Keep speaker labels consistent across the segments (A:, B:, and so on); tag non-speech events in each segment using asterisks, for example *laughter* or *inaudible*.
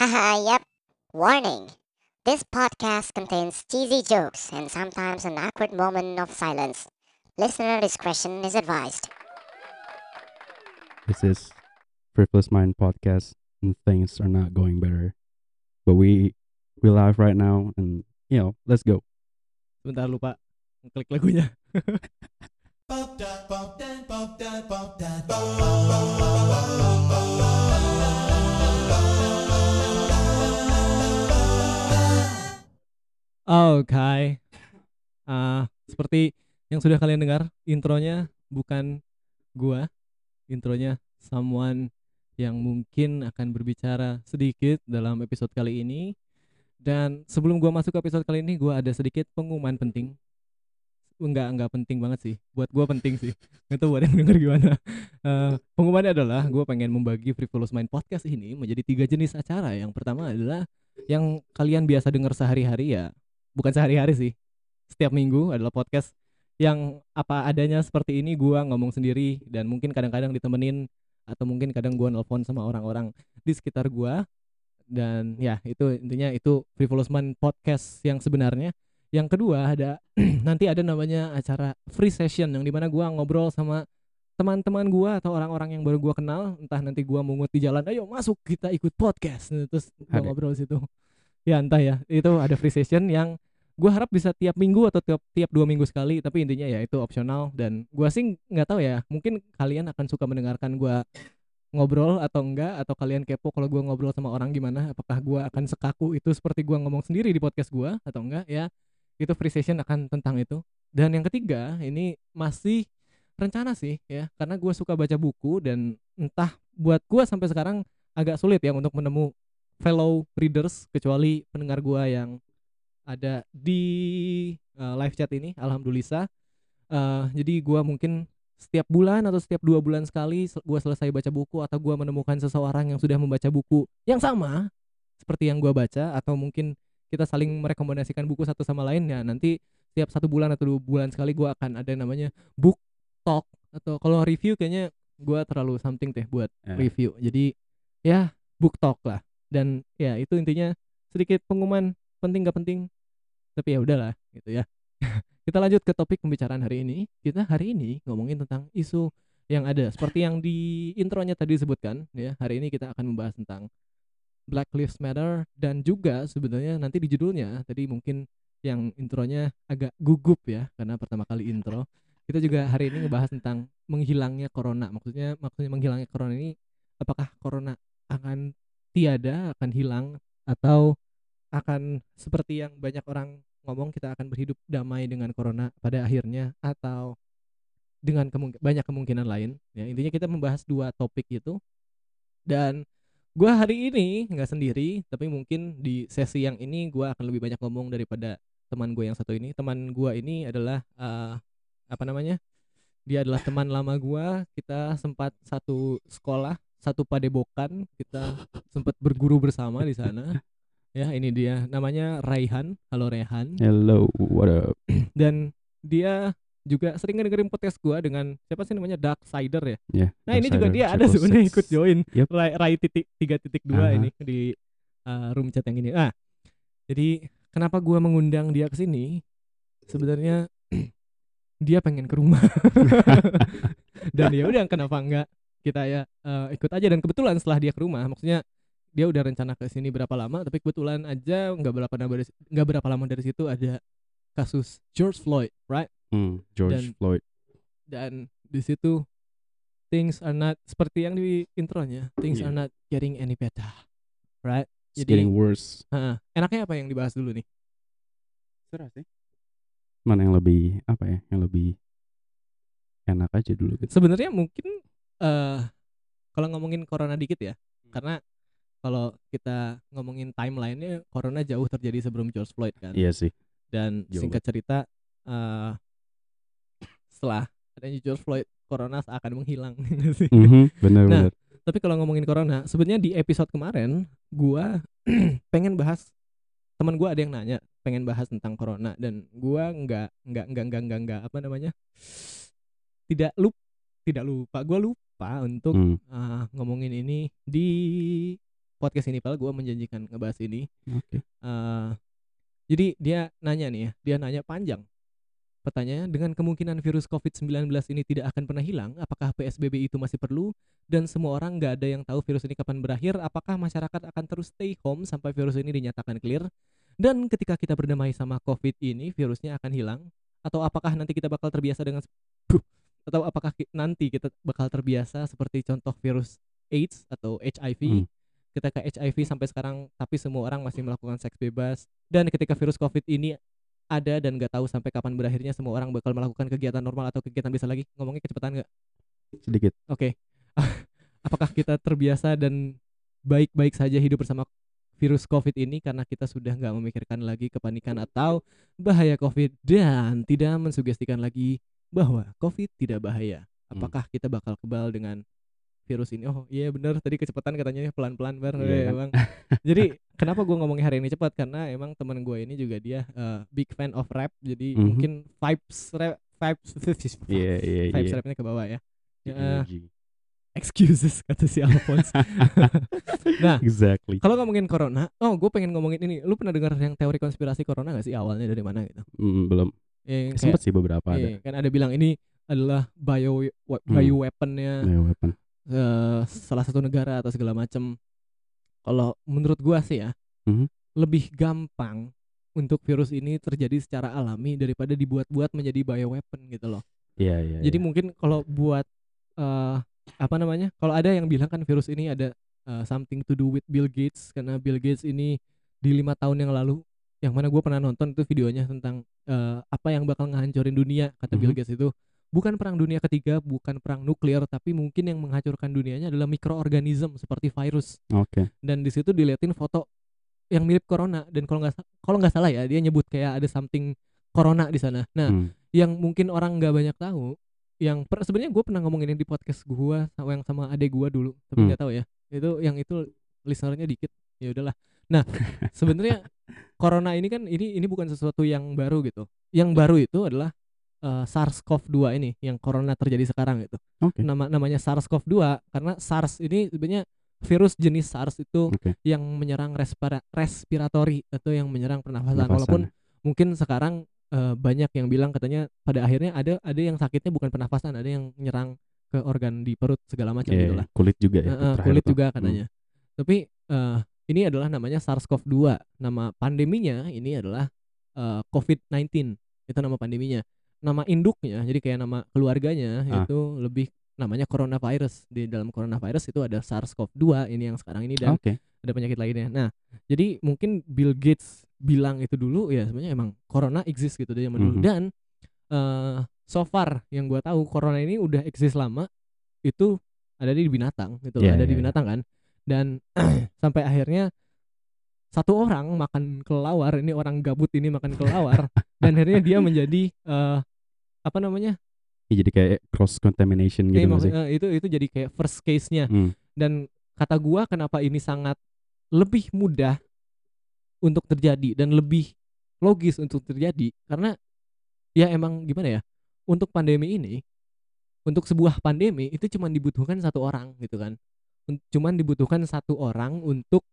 A: Haha, yep. Warning. This podcast contains cheesy jokes and sometimes an awkward moment of silence. Listener discretion is advised.
B: This is Frivolous Mind podcast, and things are not going better. But we we live right now, and you know, let's go.
C: Sebentar lupa klik lagunya. Oke. Ah, seperti yang sudah kalian dengar, intronya bukan gua. Intronya someone yang mungkin akan berbicara sedikit dalam episode kali ini. Dan sebelum gua masuk ke episode kali ini, gua ada sedikit pengumuman penting. Enggak, enggak penting banget sih. Buat gua penting sih. *laughs* Nggak tahu buat yang denger gimana. Eh, pengumumannya adalah gua pengen membagi Frivolous Mind Podcast ini menjadi tiga jenis acara. Yang pertama adalah yang kalian biasa dengar sehari-hari ya. Bukan sehari-hari sih. Setiap minggu adalah podcast yang apa adanya seperti ini gua ngomong sendiri dan mungkin kadang-kadang ditemenin atau mungkin kadang gua nelpon sama orang-orang di sekitar gua. Dan ya itu intinya itu Frivolous podcast yang sebenarnya. Yang kedua ada *clears throat* nanti ada namanya acara free session yang di mana gua ngobrol sama teman-teman gua atau orang-orang yang baru gua kenal. Entah nanti gua mungut di jalan ayo masuk kita ikut podcast. Nah, terus gua ngobrol situ ya entah ya. Itu ada free session yang gua harap bisa tiap minggu atau tiap tiap dua minggu sekali. Tapi intinya ya itu opsional. Dan gua sih nggak tahu ya mungkin kalian akan suka mendengarkan gua ngobrol atau enggak atau kalian kepo kalau gua ngobrol sama orang gimana. Apakah gua akan sekaku itu seperti gua ngomong sendiri di podcast gua atau enggak ya. Itu free session akan tentang itu. Dan yang ketiga ini masih rencana sih ya. Karena gua suka baca buku dan entah buat gua sampai sekarang agak sulit ya untuk menemu fellow readers kecuali pendengar gua yang ada di uh, live chat ini alhamdulillah. Eh, jadi gua mungkin setiap bulan atau setiap dua bulan sekali gua selesai baca buku atau gua menemukan seseorang yang sudah membaca buku yang sama seperti yang gua baca atau mungkin kita saling merekomendasikan buku satu sama lain ya nanti setiap satu bulan atau dua bulan sekali gua akan ada namanya book talk atau kalau review kayaknya gua terlalu something teh buat
B: Ya.
C: review. Jadi ya book talk lah dan ya itu intinya sedikit pengumuman penting gak penting tapi ya udahlah gitu ya. *laughs* Kita lanjut ke topik pembicaraan hari ini. Kita hari ini ngomongin tentang isu yang ada. Seperti yang di intronya tadi disebutkan ya hari ini kita akan membahas tentang Black Lives Matter. Dan juga sebenarnya nanti di judulnya tadi mungkin yang intronya agak gugup ya karena pertama kali intro. Kita juga hari ini ngebahas tentang menghilangnya corona. Maksudnya maksudnya menghilangnya corona ini apakah corona akan tiada akan hilang atau akan seperti yang banyak orang ngomong kita akan berhidup damai dengan corona pada akhirnya atau dengan kemungkin banyak kemungkinan lain. Ya intinya kita membahas dua topik itu. Dan gua hari ini nggak sendiri tapi mungkin di sesi yang ini gua akan lebih banyak ngomong daripada teman gue yang satu ini. Teman gua ini adalah eh, apa namanya? Dia adalah teman lama gua. Kita sempat satu sekolah satu padepokan kita sempat berguru bersama di sana. Ya ini dia. Namanya Raihan. Halo Rehan
B: Hello, what up? *clears throat*
C: dan dia juga sering ngedengerin podcast gua dengan siapa sih namanya? Dark Sider ya?
B: Ya.
C: nah ini juga dia ada sebenarnya ikut join.
B: Yep.
C: Rai, Rai titik tiga titik dua ini di uh, room chat yang ini. Ah jadi kenapa gua mengundang dia ke sini? Sebenarnya *clears throat* dia pengen ke rumah. *laughs* Dan ya udah kenapa enggak kita ya uh, ikut aja dan kebetulan setelah dia ke rumah maksudnya dia udah rencana ke sini berapa lama tapi kebetulan aja nggak berapa lama dari nggak berapa lama dari situ ada kasus George Floyd right
B: Hmm, George
C: Dan-
B: Floyd.
C: dan di situ things are not seperti yang di intronya things
B: Iya.
C: are not getting any better right
B: It's
C: Jadi-
B: getting worse.
C: Heeh. enaknya apa yang dibahas dulu nih
B: Serah sih. Mana yang lebih apa ya? Yang lebih enak aja dulu gitu.
C: sebenarnya mungkin eh kalau ngomongin corona dikit ya
B: Hmm.
C: karena kalau kita ngomongin timelinenya corona jauh terjadi sebelum George Floyd kan
B: Iya sih.
C: dan
B: Jauh
C: singkat cerita eh setelah adanya George Floyd corona seakan menghilang *laughs* gitu sih.
B: Mhm, bener
C: Nah,
B: bener.
C: Tapi kalau ngomongin corona, sebenarnya di episode kemarin gua *clears throat* pengen bahas teman gua ada yang nanya pengen bahas tentang corona dan gua nggak nggak nggak nggak nggak nggak apa namanya *sniffs* tidak lup tidak lupa gua lupa untuk
B: Hmm.
C: ah, ngomongin ini di podcast ini pal gue menjanjikan ngebahas ini
B: Oke.
C: Eh, jadi dia nanya nih ya dia nanya panjang pertanyaannya dengan kemungkinan virus COVID-19 ini tidak akan pernah hilang apakah PSBB itu masih perlu dan semua orang nggak ada yang tahu virus ini kapan berakhir apakah masyarakat akan terus stay home sampai virus ini dinyatakan clear dan ketika kita berdamai sama COVID ini virusnya akan hilang atau apakah nanti kita bakal terbiasa dengan Buh. Atau apakah nanti kita bakal terbiasa seperti contoh virus AIDS atau HIV
B: Hmm.
C: ketika HIV sampai sekarang tapi semua orang masih melakukan seks bebas dan ketika virus COVID ini ada dan nggak tahu sampai kapan berakhirnya semua orang bakal melakukan kegiatan normal atau kegiatan bisa lagi ngomongnya kecepatan nggak
B: Sedikit.
C: Oke. *laughs* Apakah kita terbiasa dan baik-baik saja hidup bersama virus COVID ini karena kita sudah nggak memikirkan lagi kepanikan atau bahaya COVID dan tidak mensugestikan lagi bahwa COVID tidak bahaya.
B: Hmm.
C: Apakah kita bakal kebal dengan virus ini? Oh iya benar tadi kecepatan katanya pelan-pelan bar
B: Iya
C: ya? Bang. *laughs* Jadi kenapa gua ngomongin hari ini cepat karena emang teman gue ini juga dia eh, big fan of rap jadi
B: Mhm.
C: mungkin vibes rap *laughs* vibes
B: Iya iya
C: vibes
B: iya.
C: rapnya ke bawah ya.
B: Energy.
C: excuses kata si Alphonse. *laughs* nah,
B: exactly.
C: kalau ngomongin corona, oh gue pengen ngomongin ini. Lu pernah dengar yang teori konspirasi corona gak sih awalnya dari mana gitu?
B: Mm, belum.
C: Yang kayak,
B: Sempet sih beberapa ada.
C: iya, kan ada bilang ini adalah bio
B: Hmm.
C: bio weaponnya
B: Ya, weapon.
C: eh, salah satu negara atau segala macem. Kalau menurut gua sih ya,
B: Mhm.
C: lebih gampang untuk virus ini terjadi secara alami daripada dibuat-buat menjadi bio weapon gitu loh.
B: Iya iya.
C: Jadi
B: iya.
C: mungkin kalau buat eh apa namanya? Kalau ada yang bilang kan virus ini ada eh, something to do with Bill Gates karena Bill Gates ini di lima tahun yang lalu yang mana gue pernah nonton itu videonya tentang eh, apa yang bakal ngehancurin dunia kata Bill
B: Mhm.
C: Gates itu bukan perang dunia ketiga bukan perang nuklir tapi mungkin yang menghancurkan dunianya adalah mikroorganisme seperti virus
B: Oke.
C: dan di situ diliatin foto yang mirip corona dan kalau nggak kalau nggak salah ya dia nyebut kayak ada something corona di sana nah
B: Hmm.
C: yang mungkin orang nggak banyak tahu yang sebenarnya gue pernah ngomongin di podcast gua sama yang sama adek gua dulu tapi
B: Hmm.
C: nggak tahu ya itu yang itu listenernya dikit ya udahlah nah *laughs* sebenarnya corona ini kan ini ini bukan sesuatu yang baru gitu yang baru itu adalah eh, SARS-CoV-2 ini yang corona terjadi sekarang gitu
B: Oke.
C: nama namanya SARS-CoV-2 karena SARS ini sebenarnya virus jenis SARS itu
B: Oke.
C: yang menyerang respira- respiratori atau yang menyerang pernafasan
B: Pernafasan.
C: walaupun mungkin sekarang eh, banyak yang bilang katanya pada akhirnya ada ada yang sakitnya bukan pernafasan ada yang nyerang ke organ di perut segala macam
B: Iya,
C: gitu lah
B: kulit juga ya. Terakhir
C: kulit
B: tuh.
C: juga
B: Hmm.
C: katanya tapi eh, ini adalah namanya SARS-CoV-2 nama pandeminya ini adalah eh, COVID-19 itu nama pandeminya nama induknya jadi kayak nama keluarganya
B: Ah.
C: itu lebih namanya coronavirus di dalam coronavirus itu ada SARS-CoV-2 ini yang sekarang ini dan
B: Oke.
C: ada penyakit lainnya. Nah, jadi mungkin Bill Gates bilang itu dulu ya sebenarnya emang corona exist gitu dari zaman dulu
B: Mhm.
C: dan eh so far yang gua tahu corona ini udah exist lama itu ada di binatang gitu loh,
B: Iya,
C: ada
B: iya,
C: di
B: iya.
C: binatang kan. Dan *clears throat* sampai akhirnya satu orang makan kelawar, ini orang gabut ini makan kelawar *laughs* dan akhirnya dia menjadi eh apa namanya?
B: Ya, jadi kayak cross contamination
C: Eh,
B: gitu
C: maksud-
B: sih?
C: eh, itu itu jadi kayak first case-nya
B: Hmm.
C: dan kata gua kenapa ini sangat lebih mudah untuk terjadi dan lebih logis untuk terjadi karena ya emang gimana ya untuk pandemi ini untuk sebuah pandemi itu cuma dibutuhkan satu orang gitu kan cuman dibutuhkan satu orang untuk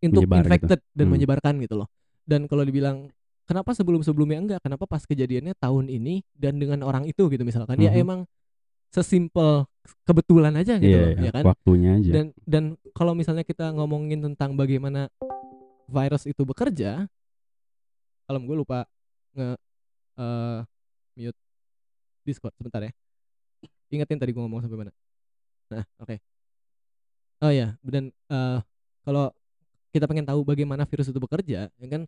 C: untuk
B: Menyebar gitu.
C: infected dan
B: Hmm.
C: menyebarkan gitu loh dan kalau dibilang kenapa sebelum sebelumnya enggak kenapa pas kejadiannya tahun ini dan dengan orang itu gitu misalkan ya
B: Mhm.
C: emang sesimpel kebetulan aja gitu
B: Iya,
C: loh
B: iya,
C: ya kan
B: waktunya aja.
C: dan dan kalau misalnya kita ngomongin tentang bagaimana virus itu bekerja kalau gue lupa nge eh, mute Discord sebentar ya ingetin tadi gue ngomong sampai mana nah oke oh ya dan eh, kalau kita pengen tahu bagaimana virus itu bekerja ya kan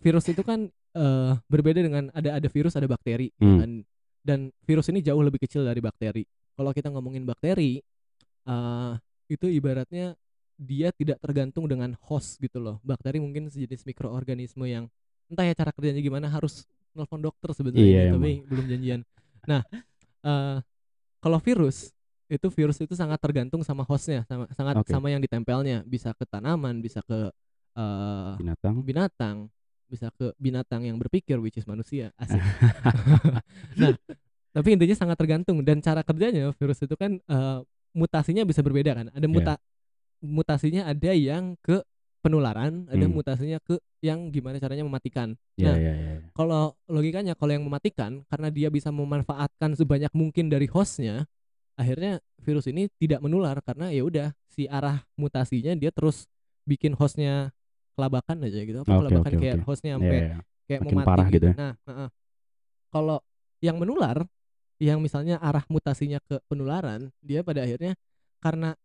C: virus itu kan eh, berbeda dengan ada ada virus ada bakteri ya
B: Hmm.
C: kan dan virus ini jauh lebih kecil dari bakteri kalau kita ngomongin bakteri eh itu ibaratnya dia tidak tergantung dengan host gitu loh. Bakteri mungkin sejenis mikroorganisme yang entah ya cara kerjanya gimana harus nelfon dokter sebenarnya
B: Iya,
C: tapi belum janjian. Nah, eh kalau virus itu virus itu sangat tergantung sama hostnya, sama sangat
B: Oke.
C: sama yang ditempelnya, bisa ke tanaman, bisa ke eh
B: Binatang.
C: binatang, bisa ke binatang yang berpikir which is manusia. Asik. *laughs* nah, tapi intinya sangat tergantung dan cara kerjanya virus itu kan eh, mutasinya bisa berbeda kan. Ada muta mutasinya ada yang ke penularan, ada
B: Hmm.
C: mutasinya ke yang gimana caranya mematikan.
B: Iya
C: Nah,
B: iya iya.
C: kalau logikanya kalau yang mematikan karena dia bisa memanfaatkan sebanyak mungkin dari hostnya, akhirnya virus ini tidak menular karena ya udah si arah mutasinya dia terus bikin hostnya kelabakan aja gitu. Apa
B: Oke,
C: kelabakan
B: oke,
C: kayak
B: oke.
C: hostnya
B: Iya
C: sampai
B: iya.
C: kayak
B: Makin
C: mau mati
B: parah gitu ya.
C: Nah, heeh. kalau yang menular, yang misalnya arah mutasinya ke penularan, dia pada akhirnya karena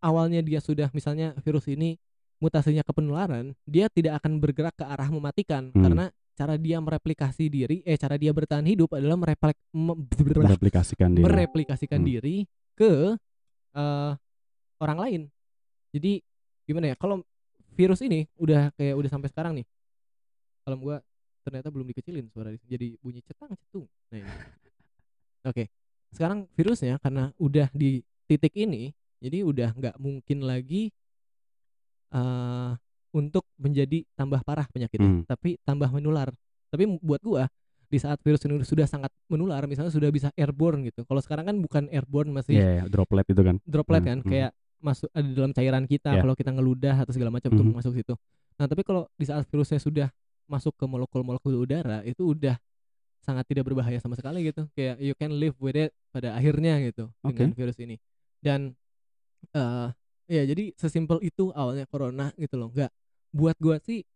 C: awalnya dia sudah misalnya virus ini mutasinya ke penularan, dia tidak akan bergerak ke arah mematikan
B: Hmm.
C: karena cara dia mereplikasi diri, eh cara dia bertahan hidup adalah mereplek, me-
B: Mereplikasikan diri.
C: mereplikasikan
B: Hmm.
C: diri ke eh, orang lain. Jadi gimana ya? Kalau virus ini udah kayak udah sampai sekarang nih. Kalau gua ternyata belum dikecilin suara di- jadi bunyi cetang cetung. Nah, ini. Oke. Sekarang virusnya karena udah di titik ini, jadi udah nggak mungkin lagi eh untuk menjadi tambah parah penyakitnya,
B: Hmm.
C: tapi tambah menular. Tapi buat gua di saat virus ini sudah sangat menular, misalnya sudah bisa airborne gitu. Kalau sekarang kan bukan airborne masih
B: Iya iya, droplet itu kan.
C: droplet
B: Hmm,
C: kan
B: hmm.
C: kayak masuk ada di dalam cairan kita
B: Ya.
C: kalau kita ngeludah atau segala macam tuh
B: Mhm.
C: masuk situ. Nah, tapi kalau di saat virusnya sudah masuk ke molekul-molekul udara itu udah sangat tidak berbahaya sama sekali gitu. Kayak you can live with it pada akhirnya gitu dengan
B: Oke.
C: virus ini. Dan eh ya jadi sesimpel itu awalnya corona gitu loh. Enggak buat gua sih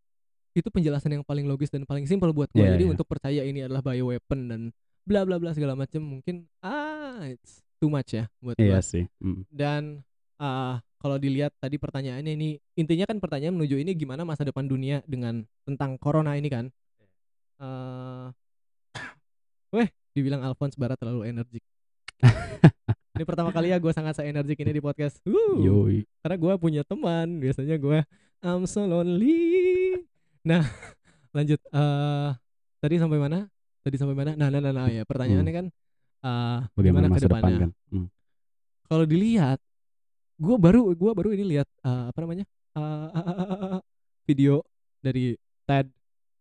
C: itu penjelasan yang paling logis dan paling simpel buat gua.
B: Iya,
C: jadi
B: iya.
C: untuk percaya ini adalah bioweapon dan bla bla bla segala macam mungkin ah it's too much ya buat gua
B: Iya sih. Mm.
C: dan ah kalau dilihat tadi pertanyaannya ini intinya kan pertanyaan menuju ini gimana masa depan dunia dengan tentang corona ini kan eh weh dibilang Alphonse Barat terlalu energik *laughs* ini pertama kali ya gue sangat se energik ini di podcast
B: Yoi.
C: karena gue punya teman biasanya gue I'm so lonely. Nah *laughs* lanjut eh tadi sampai mana? Tadi sampai mana? Nah nah nah, nah ya pertanyaannya kan eh
B: Bagaimana
C: ke
B: masa depan
C: depannya?
B: kan? Mm.
C: kalau dilihat gua baru gua baru ini lihat eh, apa namanya? Eh, *laughs* video dari TED.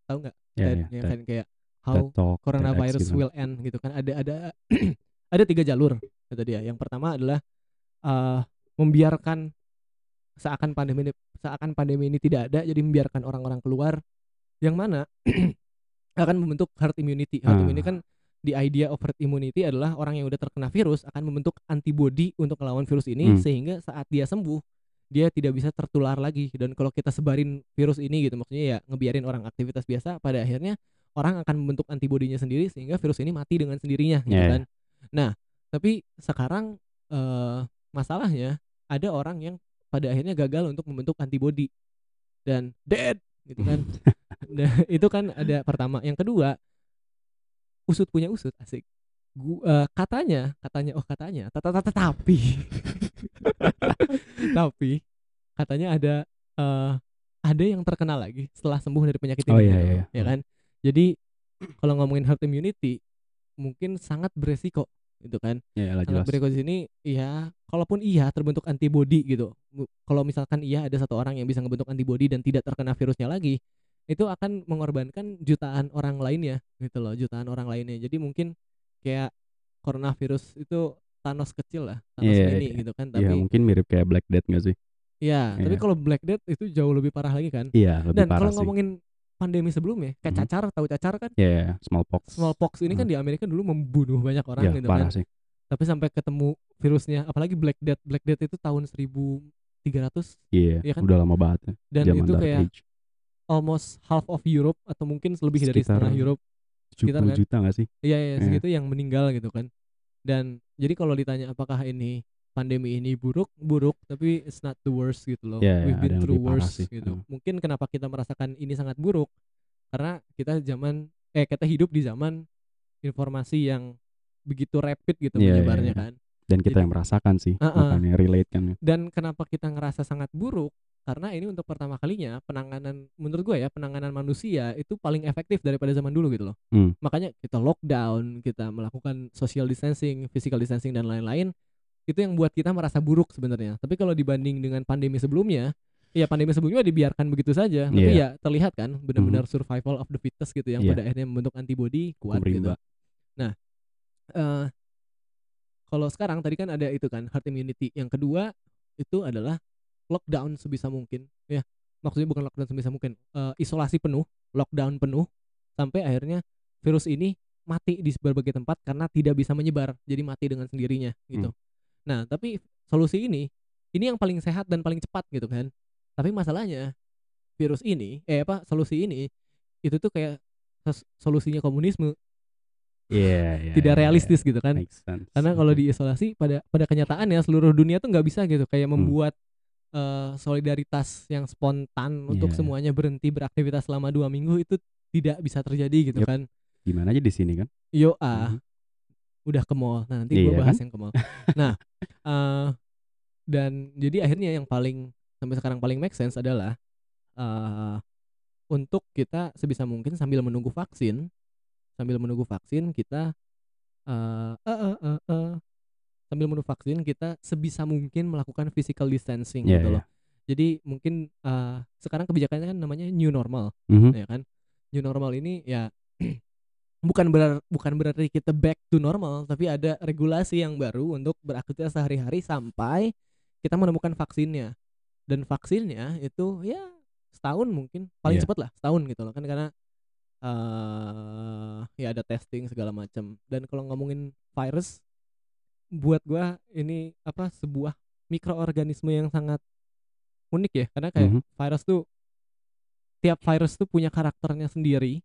C: Tahu nggak?
B: Iya
C: TED
B: iya.
C: ya
B: TED-
C: kan kayak how
B: TED Talk,
C: coronavirus
B: TEDx gitu.
C: will end gitu kan. Ada ada *clears throat* ada tiga jalur kata dia. Yang pertama adalah eh, membiarkan seakan pandemi ini seakan pandemi ini tidak ada jadi membiarkan orang-orang keluar yang mana *clears throat* akan membentuk herd immunity herd
B: Ah.
C: immunity kan the idea of herd immunity adalah orang yang udah terkena virus akan membentuk antibody untuk melawan virus ini
B: Hmm.
C: sehingga saat dia sembuh dia tidak bisa tertular lagi dan kalau kita sebarin virus ini gitu maksudnya ya ngebiarin orang aktivitas biasa pada akhirnya orang akan membentuk antibodinya sendiri sehingga virus ini mati dengan sendirinya gitu kan. Nah, tapi sekarang eh masalahnya ada orang yang pada akhirnya gagal untuk membentuk antibody dan dead gitu kan. *laughs* Nah, itu kan ada pertama. Yang kedua, usut punya usut asik. Gu, eh, katanya, katanya oh katanya, tata tata tapi *laughs* tapi katanya ada eh ada yang terkena lagi setelah sembuh dari penyakit
B: Oh,
C: ini
B: iya,
C: gitu,
B: iya,
C: ya
B: iya.
C: kan jadi kalau ngomongin herd immunity mungkin sangat beresiko gitu kan
B: Iya lah
C: sangat
B: jelas.
C: beresiko di sini ya kalaupun iya terbentuk antibody gitu kalau misalkan iya ada satu orang yang bisa ngebentuk antibody dan tidak terkena virusnya lagi itu akan mengorbankan jutaan orang lainnya gitu loh jutaan orang lainnya jadi mungkin kayak coronavirus itu Thanos kecil lah Thanos
B: Iya,
C: mini
B: iya.
C: gitu kan
B: Iya
C: tapi
B: mungkin mirip kayak Black Death gak sih?
C: ya tapi
B: Iya.
C: kalau Black Death itu jauh lebih parah lagi kan
B: Iya lebih
C: dan
B: parah
C: kalau ngomongin pandemi sebelumnya kayak
B: Mhm.
C: cacar tahu cacar kan
B: Iya iya, smallpox.
C: smallpox ini kan
B: Mhm.
C: di Amerika dulu membunuh banyak orang
B: Iya
C: gitu
B: parah
C: kan
B: sih.
C: tapi sampai ketemu virusnya apalagi Black Death Black Death itu tahun 1300
B: Iya
C: Iya kan?
B: udah lama banget ya.
C: dan
B: Zaman
C: itu kayak
B: Age.
C: almost half of Europe atau mungkin lebih dari setengah Europe
B: 70
C: sekitar kan?
B: juta gak sih?
C: iya iya
B: Iya.
C: segitu yang meninggal gitu kan dan jadi kalau ditanya apakah ini pandemi ini buruk buruk tapi it's not the worst gitu loh
B: Iya,
C: we've
B: iya,
C: been through worse
B: sih.
C: gitu
B: Hmm.
C: mungkin kenapa kita merasakan ini sangat buruk karena kita zaman eh kita hidup di zaman informasi yang begitu rapid gitu
B: Iya, iya,
C: menyebarnya
B: iya.
C: kan
B: Dan kita
C: Jadi-
B: yang merasakan sih.
C: Uh-uh.
B: Makanya relate kan. ya.
C: dan kenapa kita ngerasa sangat buruk karena ini untuk pertama kalinya penanganan menurut gue ya penanganan manusia itu paling efektif daripada zaman dulu gitu loh
B: Hmm.
C: makanya kita lockdown kita melakukan social distancing physical distancing dan lain-lain itu yang buat kita merasa buruk sebenarnya. Tapi kalau dibanding dengan pandemi sebelumnya ya pandemi sebelumnya dibiarkan begitu saja. Tapi
B: Iya.
C: ya terlihat kan benar-benar survival of the fittest gitu yang
B: Iya.
C: pada akhirnya membentuk antibody kuat gitu.
B: Rimba.
C: eh kalau sekarang tadi kan ada itu kan herd immunity. Yang kedua itu adalah lockdown sebisa mungkin. Ya maksudnya bukan lockdown sebisa mungkin eh, isolasi penuh lockdown penuh sampai akhirnya virus ini mati di berbagai tempat karena tidak bisa menyebar. Jadi mati dengan sendirinya gitu nah tapi solusi ini ini yang paling sehat dan paling cepat gitu kan tapi masalahnya virus ini eh apa solusi ini itu tuh kayak solusinya komunisme
B: Iya, iya. *laughs*
C: tidak
B: iya,
C: realistis
B: iya.
C: gitu kan karena kalau diisolasi pada pada kenyataannya seluruh dunia tuh nggak bisa gitu kayak
B: Hmm.
C: membuat eh, solidaritas yang spontan untuk
B: Iya.
C: semuanya berhenti beraktivitas selama dua minggu itu tidak bisa terjadi gitu
B: Yup.
C: kan
B: gimana aja di sini kan?
C: yo ah
B: Mhm.
C: Udah ke mall nah nanti
B: Iya
C: gua bahas
B: kan?
C: yang ke mall nah *laughs* eh dan jadi akhirnya yang paling sampai sekarang paling make sense adalah eh untuk kita sebisa mungkin sambil menunggu vaksin sambil menunggu vaksin kita eh eh, eh, eh, eh, sambil menunggu vaksin kita sebisa mungkin melakukan physical distancing
B: Iya,
C: gitu
B: iya.
C: loh jadi mungkin eh sekarang kebijakannya kan namanya new normal
B: Mhm.
C: ya kan new normal ini ya bukan berar bukan berarti kita back to normal tapi ada regulasi yang baru untuk beraktivitas sehari-hari sampai kita menemukan vaksinnya dan vaksinnya itu ya setahun mungkin paling
B: Iya.
C: cepat lah setahun gitu loh kan karena eh ya ada testing segala macam dan kalau ngomongin virus buat gua ini apa sebuah mikroorganisme yang sangat unik ya karena kayak
B: Mhm.
C: virus tuh tiap virus tuh punya karakternya sendiri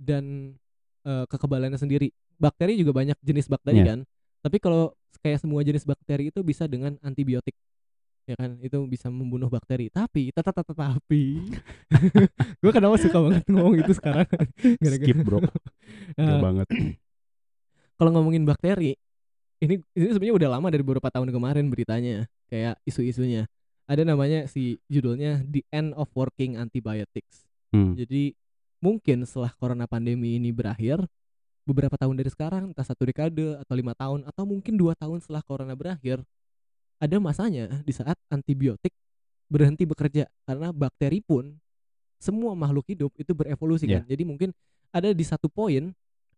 C: dan eh, kekebalannya sendiri. Bakteri juga banyak jenis bakteri
B: Iya.
C: kan. Tapi kalau kayak semua jenis bakteri itu bisa dengan antibiotik. Ya kan? Itu bisa membunuh bakteri. Tapi tetapi tetapi gue kenapa suka banget ngomong itu sekarang *laughs* gara-gara
B: Skip bro. *laughs*
C: Eh,
B: Gak banget. *clears throat*
C: kalau ngomongin bakteri ini ini sebenarnya udah lama dari beberapa tahun kemarin beritanya kayak isu-isunya ada namanya si judulnya The End of Working Antibiotics
B: Hmm.
C: jadi mungkin setelah corona pandemi ini berakhir beberapa tahun dari sekarang entah satu dekade atau lima tahun atau mungkin dua tahun setelah corona berakhir ada masanya di saat antibiotik berhenti bekerja. Karena bakteri pun semua makhluk hidup itu berevolusi
B: Iya.
C: kan. Jadi mungkin ada di satu poin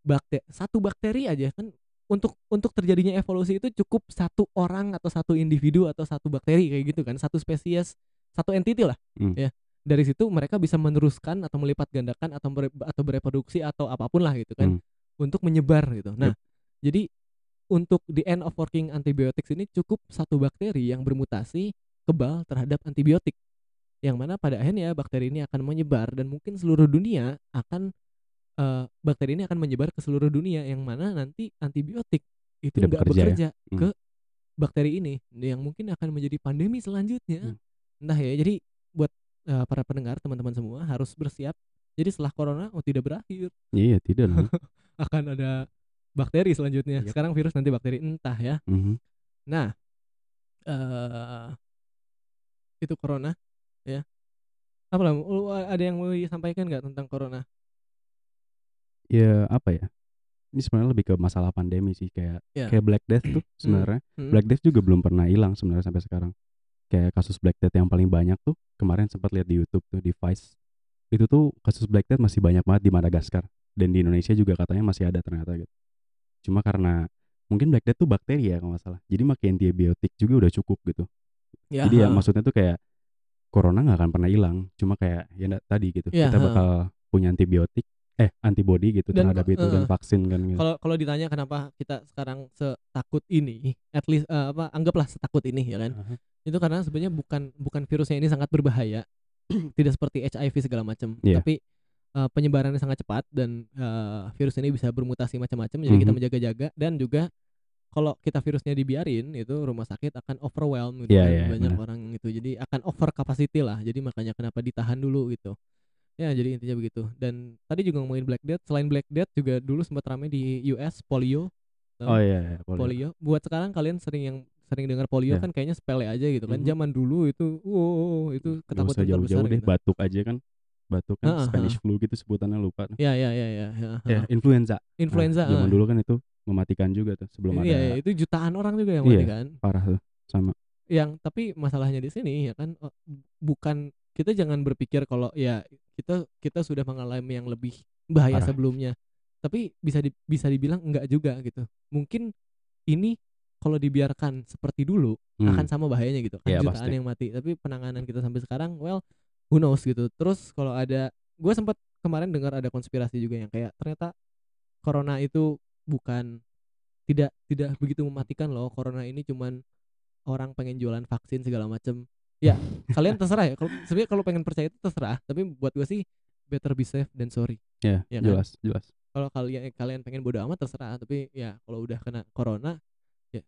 C: bakteri satu bakteri aja kan. Untuk untuk terjadinya evolusi itu cukup satu orang atau satu individu atau satu bakteri kayak gitu kan. Satu spesies satu entity lah
B: Hmm.
C: ya dari situ mereka bisa meneruskan atau melipat gandakan atau ber- atau bereproduksi atau apa pun lah gitu kan
B: Hmm.
C: untuk menyebar gitu nah jadi untuk the end of working antibiotics ini cukup satu bakteri yang bermutasi kebal terhadap antibiotik yang mana pada akhirnya bakteri ini akan menyebar dan mungkin seluruh dunia akan eh, bakteri ini akan menyebar ke seluruh dunia yang mana nanti antibiotik itu
B: Tidak
C: nggak
B: bekerja ya?
C: bekerja
B: Hmm.
C: ke bakteri ini yang mungkin akan menjadi pandemi selanjutnya
B: Hmm.
C: entah ya jadi buat eh, para pendengar teman-teman semua harus bersiap jadi setelah corona oh tidak berakhir
B: Iya tidak dong. *laughs*
C: akan ada bakteri selanjutnya
B: Yap.
C: sekarang virus nanti bakteri entah ya
B: Mhm.
C: Nah, eh itu corona, ya. Apa lah, lu ada yang mau disampaikan nggak tentang corona?
B: Ya apa ya? Ini sebenarnya lebih ke masalah pandemi sih kayak
C: Ya.
B: kayak Black Death tuh *clears throat* sebenarnya.
C: Hmm.
B: Black Death juga belum pernah hilang sebenarnya sampai sekarang. Kayak kasus Black Death yang paling banyak tuh kemarin sempat lihat di YouTube tuh di Vice. Itu tuh kasus Black Death masih banyak banget di Madagaskar dan di Indonesia juga katanya masih ada ternyata gitu. Cuma karena mungkin Black Death tuh bakteri ya kalau nggak salah. Jadi makin antibiotik juga udah cukup gitu.
C: Ya,
B: Jadi ya maksudnya tuh kayak corona nggak akan pernah hilang. Cuma kayak ya tadi gitu.
C: Ya,
B: kita bakal punya antibiotik eh antibody gitu
C: Dan,
B: terhadap itu dan
C: eh,
B: vaksin kan gitu.
C: Kalau kalau ditanya kenapa kita sekarang setakut ini, at least eh, apa anggaplah setakut ini ya kan.
B: Aha.
C: Itu karena sebenarnya bukan bukan virusnya ini sangat berbahaya. *clears throat* Tidak seperti HIV segala macam,
B: Iya.
C: tapi eh, penyebarannya sangat cepat dan eh, virus ini bisa bermutasi macam-macam jadi kita
B: Mhm.
C: menjaga-jaga dan juga kalau kita virusnya dibiarin itu rumah sakit akan overwhelm gitu
B: Iya,
C: kan
B: iya,
C: banyak
B: benar.
C: orang itu jadi akan over capacity lah jadi makanya kenapa ditahan dulu gitu ya jadi intinya begitu dan tadi juga ngomongin Black Death selain Black Death juga dulu sempat ramai di US polio
B: Oh iya, iya polio.
C: polio buat sekarang kalian sering yang sering dengar polio
B: Iya.
C: kan kayaknya sepele aja gitu kan
B: Mhm.
C: zaman dulu itu wow itu ketakutan terbesar
B: jauh-jauh deh,
C: gitu.
B: batuk aja kan. Batuk kan Spanish flu gitu sebutannya lupa.
C: ya ya ya ya ya,
B: Ya,
C: ha.
B: influenza. Nah,
C: influenza
B: zaman dulu kan itu mematikan juga tuh sebelum
C: iya,
B: ada
C: iya, itu jutaan orang juga yang
B: Iya.
C: mati kan
B: parah tuh sama.
C: yang tapi masalahnya di sini ya kan bukan kita jangan berpikir kalau ya kita kita sudah mengalami yang lebih bahaya
B: Parah.
C: sebelumnya. Tapi bisa di, bisa dibilang enggak juga gitu. Mungkin ini kalau dibiarkan seperti dulu
B: Hmm.
C: akan sama bahayanya gitu. Kan
B: Iya,
C: jutaan
B: pasti.
C: yang mati. Tapi penanganan kita sampai sekarang well who knows gitu. Terus kalau ada gue sempat kemarin dengar ada konspirasi juga yang kayak ternyata corona itu bukan tidak tidak begitu mematikan loh. Corona ini cuman orang pengen jualan vaksin segala macem ya kalian terserah ya. Kalau sebenarnya kalau pengen percaya itu terserah. Tapi buat gue sih better be safe than sorry.
B: Ya,
C: Ya kan?
B: jelas, jelas.
C: kalau kalian kalian pengen bodo amat terserah. Tapi ya kalau udah kena corona ya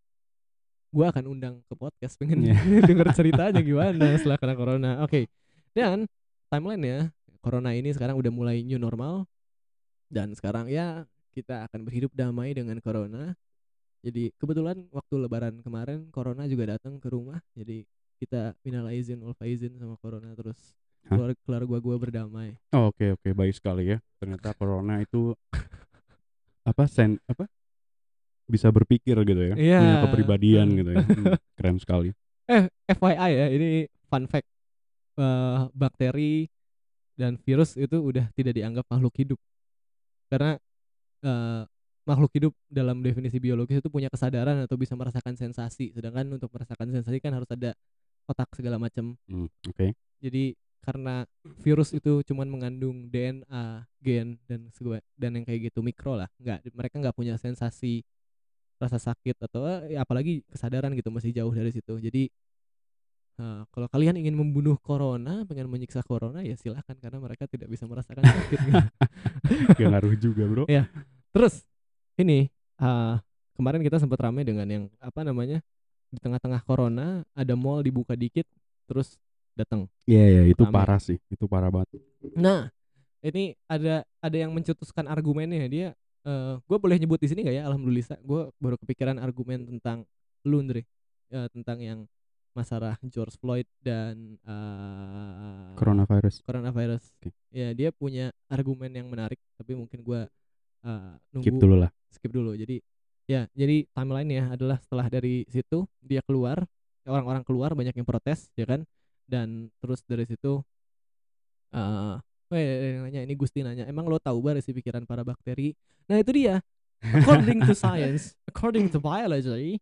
C: gua akan undang ke podcast pengen
B: Iya. *laughs*
C: denger ceritanya gimana setelah kena corona. Oke. Dan timeline ya corona ini sekarang udah mulai new normal. Dan sekarang ya kita akan berhidup damai dengan corona. Jadi kebetulan waktu lebaran kemarin corona juga datang ke rumah. Jadi kita minal aizin wal faizin sama corona terus keluar keluar gua gua berdamai
B: Oh, Oke, oke, baik sekali ya. Ternyata corona itu *laughs* apa sen apa bisa berpikir gitu ya,
C: Iya.
B: punya kepribadian gitu ya. Hmm, *laughs* keren sekali.
C: Eh, FYI ya, ini fun fact. Eh, bakteri dan virus itu udah tidak dianggap makhluk hidup. Karena eh, makhluk hidup dalam definisi biologis itu punya kesadaran atau bisa merasakan sensasi. Sedangkan untuk merasakan sensasi kan harus ada otak segala macam.
B: Hmm, Oke.
C: Jadi karena virus itu cuman mengandung DNA, gen dan segala dan yang kayak gitu mikro lah. Nggak mereka nggak punya sensasi rasa sakit atau eh, apalagi kesadaran gitu masih jauh dari situ. Jadi eh, kalau kalian ingin membunuh corona, pengen menyiksa corona ya silahkan karena mereka tidak bisa merasakan sakit. *laughs* gitu.
B: Gak ngaruh juga, Bro.
C: Iya. Terus ini eh, kemarin kita sempat ramai dengan yang apa namanya di tengah-tengah corona ada mall dibuka dikit terus datang
B: Iya, iya, itu
C: Rame.
B: parah sih. Itu parah banget.
C: Nah, ini ada ada yang mencetuskan argumennya dia. eh gue boleh nyebut di sini gak ya? Alhamdulillah, gue baru kepikiran argumen tentang lu, Andre, Eh, tentang yang masalah George Floyd dan eh,
B: Coronavirus.
C: coronavirus.
B: Oke.
C: Ya, dia punya argumen yang menarik, tapi mungkin gue eh, nunggu
B: Keep dulu lah.
C: skip dulu. Jadi ya, jadi timeline-nya adalah setelah dari situ dia keluar, orang-orang keluar banyak yang protes, ya kan? Dan terus dari situ eh yang nanya ini Gusti nanya, emang lo tahu bar isi pikiran para bakteri? Nah itu dia. According to science, according to biology,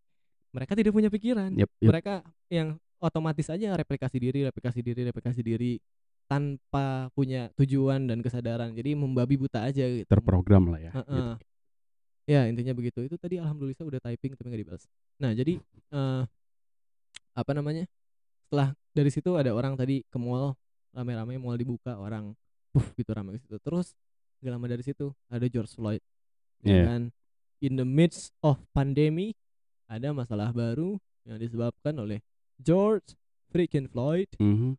C: mereka tidak punya pikiran.
B: Yep, yep.
C: Mereka yang otomatis aja replikasi diri, replikasi diri, replikasi diri tanpa punya tujuan dan kesadaran. Jadi membabi buta aja gitu.
B: Terprogram lah ya.
C: Heeh.
B: gitu.
C: Ya intinya begitu. Itu tadi alhamdulillah udah typing tapi nggak dibalas. Nah jadi eh apa namanya? Setelah dari situ ada orang tadi ke mall rame-rame mall dibuka orang puff gitu rame ke situ. Terus gak lama dari situ ada George Floyd. ya
B: Iya.
C: kan? In the midst of pandemic ada masalah baru yang disebabkan oleh George freaking Floyd
B: Mhm.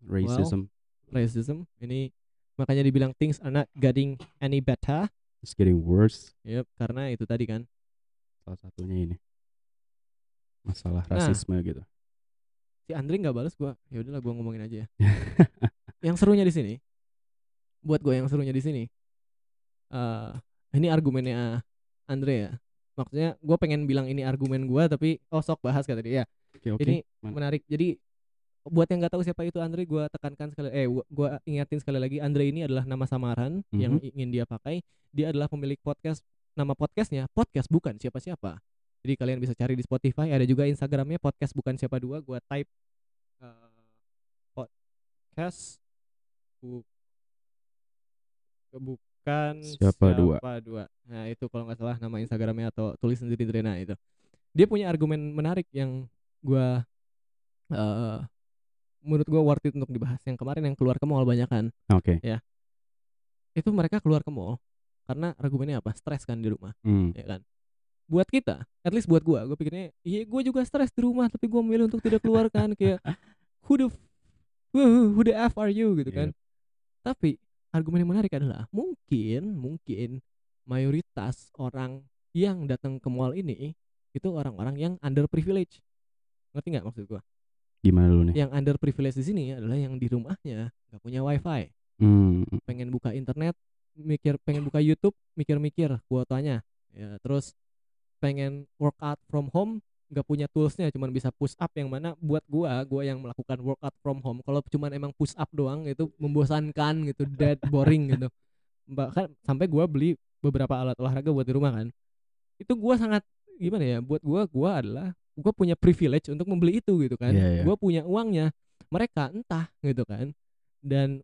B: Racism.
C: racism. Ini makanya dibilang things are not getting any better.
B: It's getting worse.
C: Yep, karena itu tadi kan
B: Salah satunya ini. Masalah
C: Nah.
B: rasisme gitu.
C: si Andre nggak balas gua ya udahlah gua ngomongin aja ya *laughs* yang serunya di sini buat gua yang serunya di sini eh ini argumennya Andre ya maksudnya gua pengen bilang ini argumen gua tapi oh sok bahas kata dia ya
B: Oke, oke.
C: ini
B: Mana?
C: menarik jadi buat yang nggak tahu siapa itu Andre gua tekankan sekali eh gua, gua ingatin sekali lagi Andre ini adalah nama samaran yang
B: Mhm.
C: ingin dia pakai dia adalah pemilik podcast nama podcastnya podcast bukan siapa-siapa jadi kalian bisa cari di Spotify ada juga Instagramnya podcast bukan siapa dua gua type eh, podcast bu, bukan
B: Siapa dua.
C: dua nah itu kalau nggak salah nama Instagramnya atau tulis sendiri Drena itu dia punya argumen menarik yang gua eh menurut gua worth it untuk dibahas. Yang kemarin yang keluar ke mall banyak kan?
B: Oke.
C: itu mereka keluar ke mall karena argumennya apa? Stres kan di rumah
B: Hmm.
C: ya kan? Buat kita at least buat gua gua pikirnya iya gua juga stres di rumah tapi gua memilih untuk tidak keluar kan kayak who the who, who the f are you? gitu kan. Tapi argumen yang menarik adalah mungkin mungkin mayoritas orang yang datang ke mall ini itu orang-orang yang underprivileged. Ngerti nggak maksud gua
B: Gimana dulu nih?
C: yang underprivileged di sini adalah yang di rumahnya nggak punya wifi.
B: Hmm.
C: pengen buka internet mikir pengen buka YouTube mikir-mikir kuotanya. Ya terus pengen workout from home nggak punya toolsnya cuman bisa push up yang mana buat gua gua yang melakukan workout from home. Kalau cuman emang push up doang itu membosankan gitu dead boring gitu. Bahkan sampai gua beli beberapa alat olahraga buat di rumah kan. Itu gua sangat gimana ya buat gua gua adalah gua punya privilege untuk membeli itu gitu kan.
B: Iya, iya.
C: gua punya uangnya mereka entah gitu kan. Dan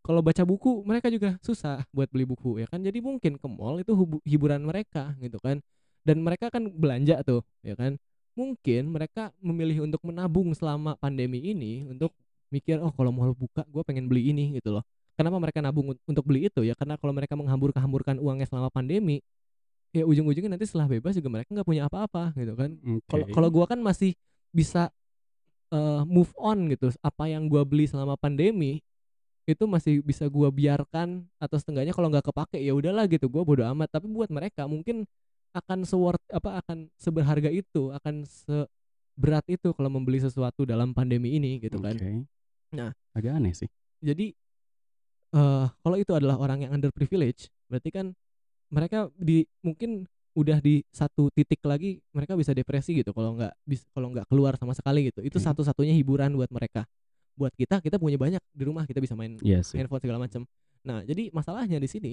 C: kalau baca buku mereka juga susah buat beli buku ya kan. Jadi mungkin ke mall itu hiburan mereka gitu kan. Dan mereka kan belanja tuh ya kan. Mungkin mereka memilih untuk menabung selama pandemi ini untuk mikir oh kalau mall buka gue pengen beli ini gitu loh. Kenapa mereka nabung un- untuk beli itu? Ya karena kalau mereka menghambur-hamburkan uangnya selama pandemi ya ujung-ujungnya nanti setelah bebas juga mereka nggak punya apa-apa gitu kan kalau
B: Oke.
C: kalau gua kan masih bisa eh, move on gitu apa yang gua beli selama pandemi itu masih bisa gua biarkan atau setengahnya kalau nggak kepake ya udahlah gitu gua bodo amat tapi buat mereka mungkin akan seworth apa akan seberharga itu akan seberat itu kalau membeli sesuatu dalam pandemi ini gitu kan. Nah.
B: agak aneh sih.
C: jadi eh kalau itu adalah orang yang underprivileged berarti kan mereka di mungkin udah di satu titik lagi mereka bisa depresi gitu kalau nggak bis kalau nggak keluar sama sekali gitu. Itu
B: Oke.
C: satu-satunya hiburan buat mereka. Buat kita kita punya banyak di rumah kita bisa main
B: Iya sih.
C: handphone segala macam nah jadi masalahnya di sini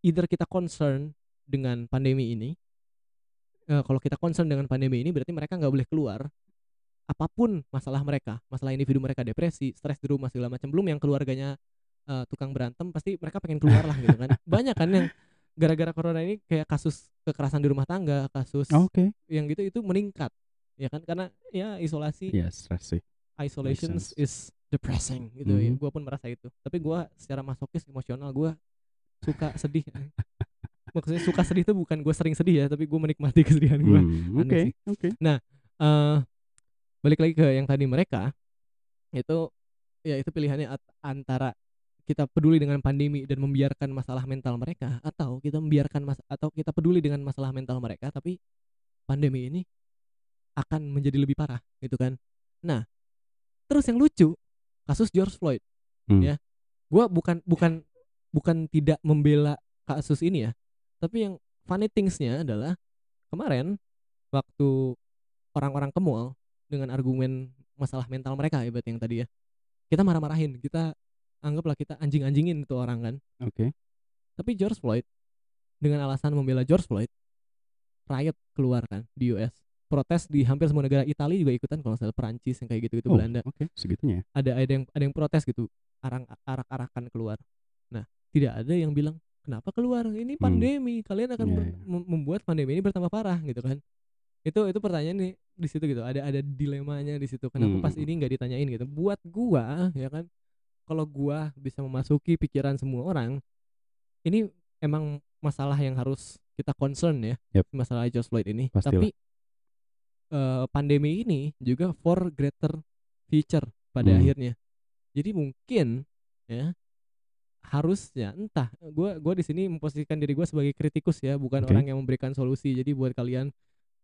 C: either kita concern dengan pandemi ini eh, kalau kita concern dengan pandemi ini berarti mereka nggak boleh keluar apa pun masalah mereka. Masalah individu mereka depresi stres di rumah segala macam belum yang keluarganya eh, tukang berantem pasti mereka pengen keluar lah gitu kan. *laughs* Banyak kan yang gara-gara corona ini kayak kasus kekerasan di rumah tangga kasus
B: Oke.
C: yang gitu itu meningkat ya kan karena ya isolasi
B: Iya, stres sih.
C: isolation is depressing gitu ya
B: Mhm.
C: gue pun merasa itu tapi gua secara masokis emosional gua suka sedih *laughs* maksudnya suka sedih itu bukan gue sering sedih ya tapi gue menikmati kesedihan gue
B: Hmm, Oke, oke.
C: eh balik lagi ke yang tadi mereka itu ya itu pilihannya antara kita peduli dengan pandemi dan membiarkan masalah mental mereka atau kita membiarkan mas atau kita peduli dengan masalah mental mereka tapi pandemi ini akan menjadi lebih parah gitu kan nah terus yang lucu kasus George Floyd
B: Hmm.
C: ya gua bukan bukan bukan tidak membela kasus ini ya tapi yang funny thingsnya adalah kemarin waktu orang-orang ke mall dengan argumen masalah mental mereka berarti yang tadi ya kita marah-marahin kita anggaplah kita anjing-anjingin itu orang kan.
B: Oke.
C: tapi George Floyd dengan alasan membela George Floyd riot keluar kan di US protes di hampir semua negara. Italia juga ikutan kalau salah Perancis yang kayak gitu gitu
B: Oh,
C: Belanda.
B: Oke, segitunya ya.
C: ada ada yang ada yang protes gitu arang arak-arakan keluar. Nah tidak ada yang bilang kenapa keluar? Ini
B: Hmm.
C: pandemi. Kalian akan
B: Iya,
C: ber-
B: iya.
C: mem- membuat pandemi ini bertambah parah gitu kan. Itu itu pertanyaan nih di situ gitu. Ada ada dilemanya di situ. Kenapa pas
B: Hmm.
C: ini nggak ditanyain gitu? Buat gua ya kan kalau gua bisa memasuki pikiran semua orang ini emang masalah yang harus kita concern ya
B: Yep.
C: masalah George Floyd ini
B: Pastilah.
C: tapi eh, pandemi ini juga for greater future pada
B: Hmm.
C: akhirnya jadi mungkin ya harusnya entah gua gua di sini memposisikan diri gua sebagai kritikus ya bukan
B: Oke.
C: orang yang memberikan solusi jadi buat kalian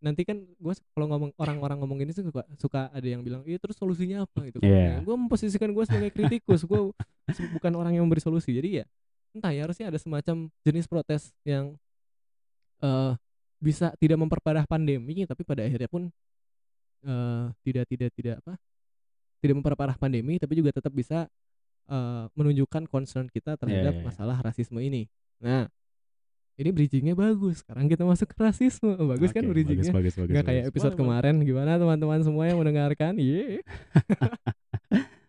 C: nanti kan gue kalau ngomong orang-orang ngomong ini suka suka ada yang bilang iya terus solusinya apa gitu kan
B: Iya.
C: gue memposisikan gue sebagai kritikus gue *laughs* bukan orang yang memberi solusi jadi ya entah ya harusnya ada semacam jenis protes yang eh bisa tidak memperparah pandemi tapi pada akhirnya pun eh tidak tidak tidak apa tidak memperparah pandemi tapi juga tetap bisa eh menunjukkan concern kita terhadap
B: iya, iya.
C: masalah rasisme ini nah ini bridgingnya bagus sekarang kita masuk ke rasisme Oh, bagus kan
B: Oke,
C: bridgingnya
B: Bagus, bagus, bagus.
C: nggak kayak
B: bagus.
C: episode
B: boleh.
C: kemarin gimana teman-teman semua yang mendengarkan Ye. *laughs*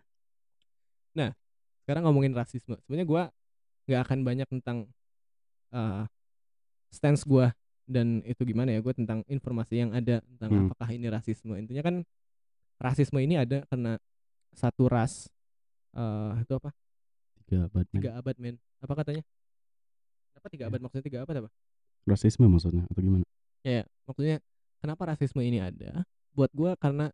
C: nah sekarang ngomongin rasisme sebenarnya gua nggak akan banyak tentang eh stance gua dan itu gimana ya gue tentang informasi yang ada tentang
B: Hmm.
C: apakah ini rasisme intinya kan rasisme ini ada karena satu ras eh itu apa
B: Tiga abad,
C: tiga abad men apa katanya apa tiga abad? Maksudnya tiga abad apa?
B: Rasisme maksudnya atau gimana?
C: ya ya. maksudnya kenapa rasisme ini ada? Buat gua karena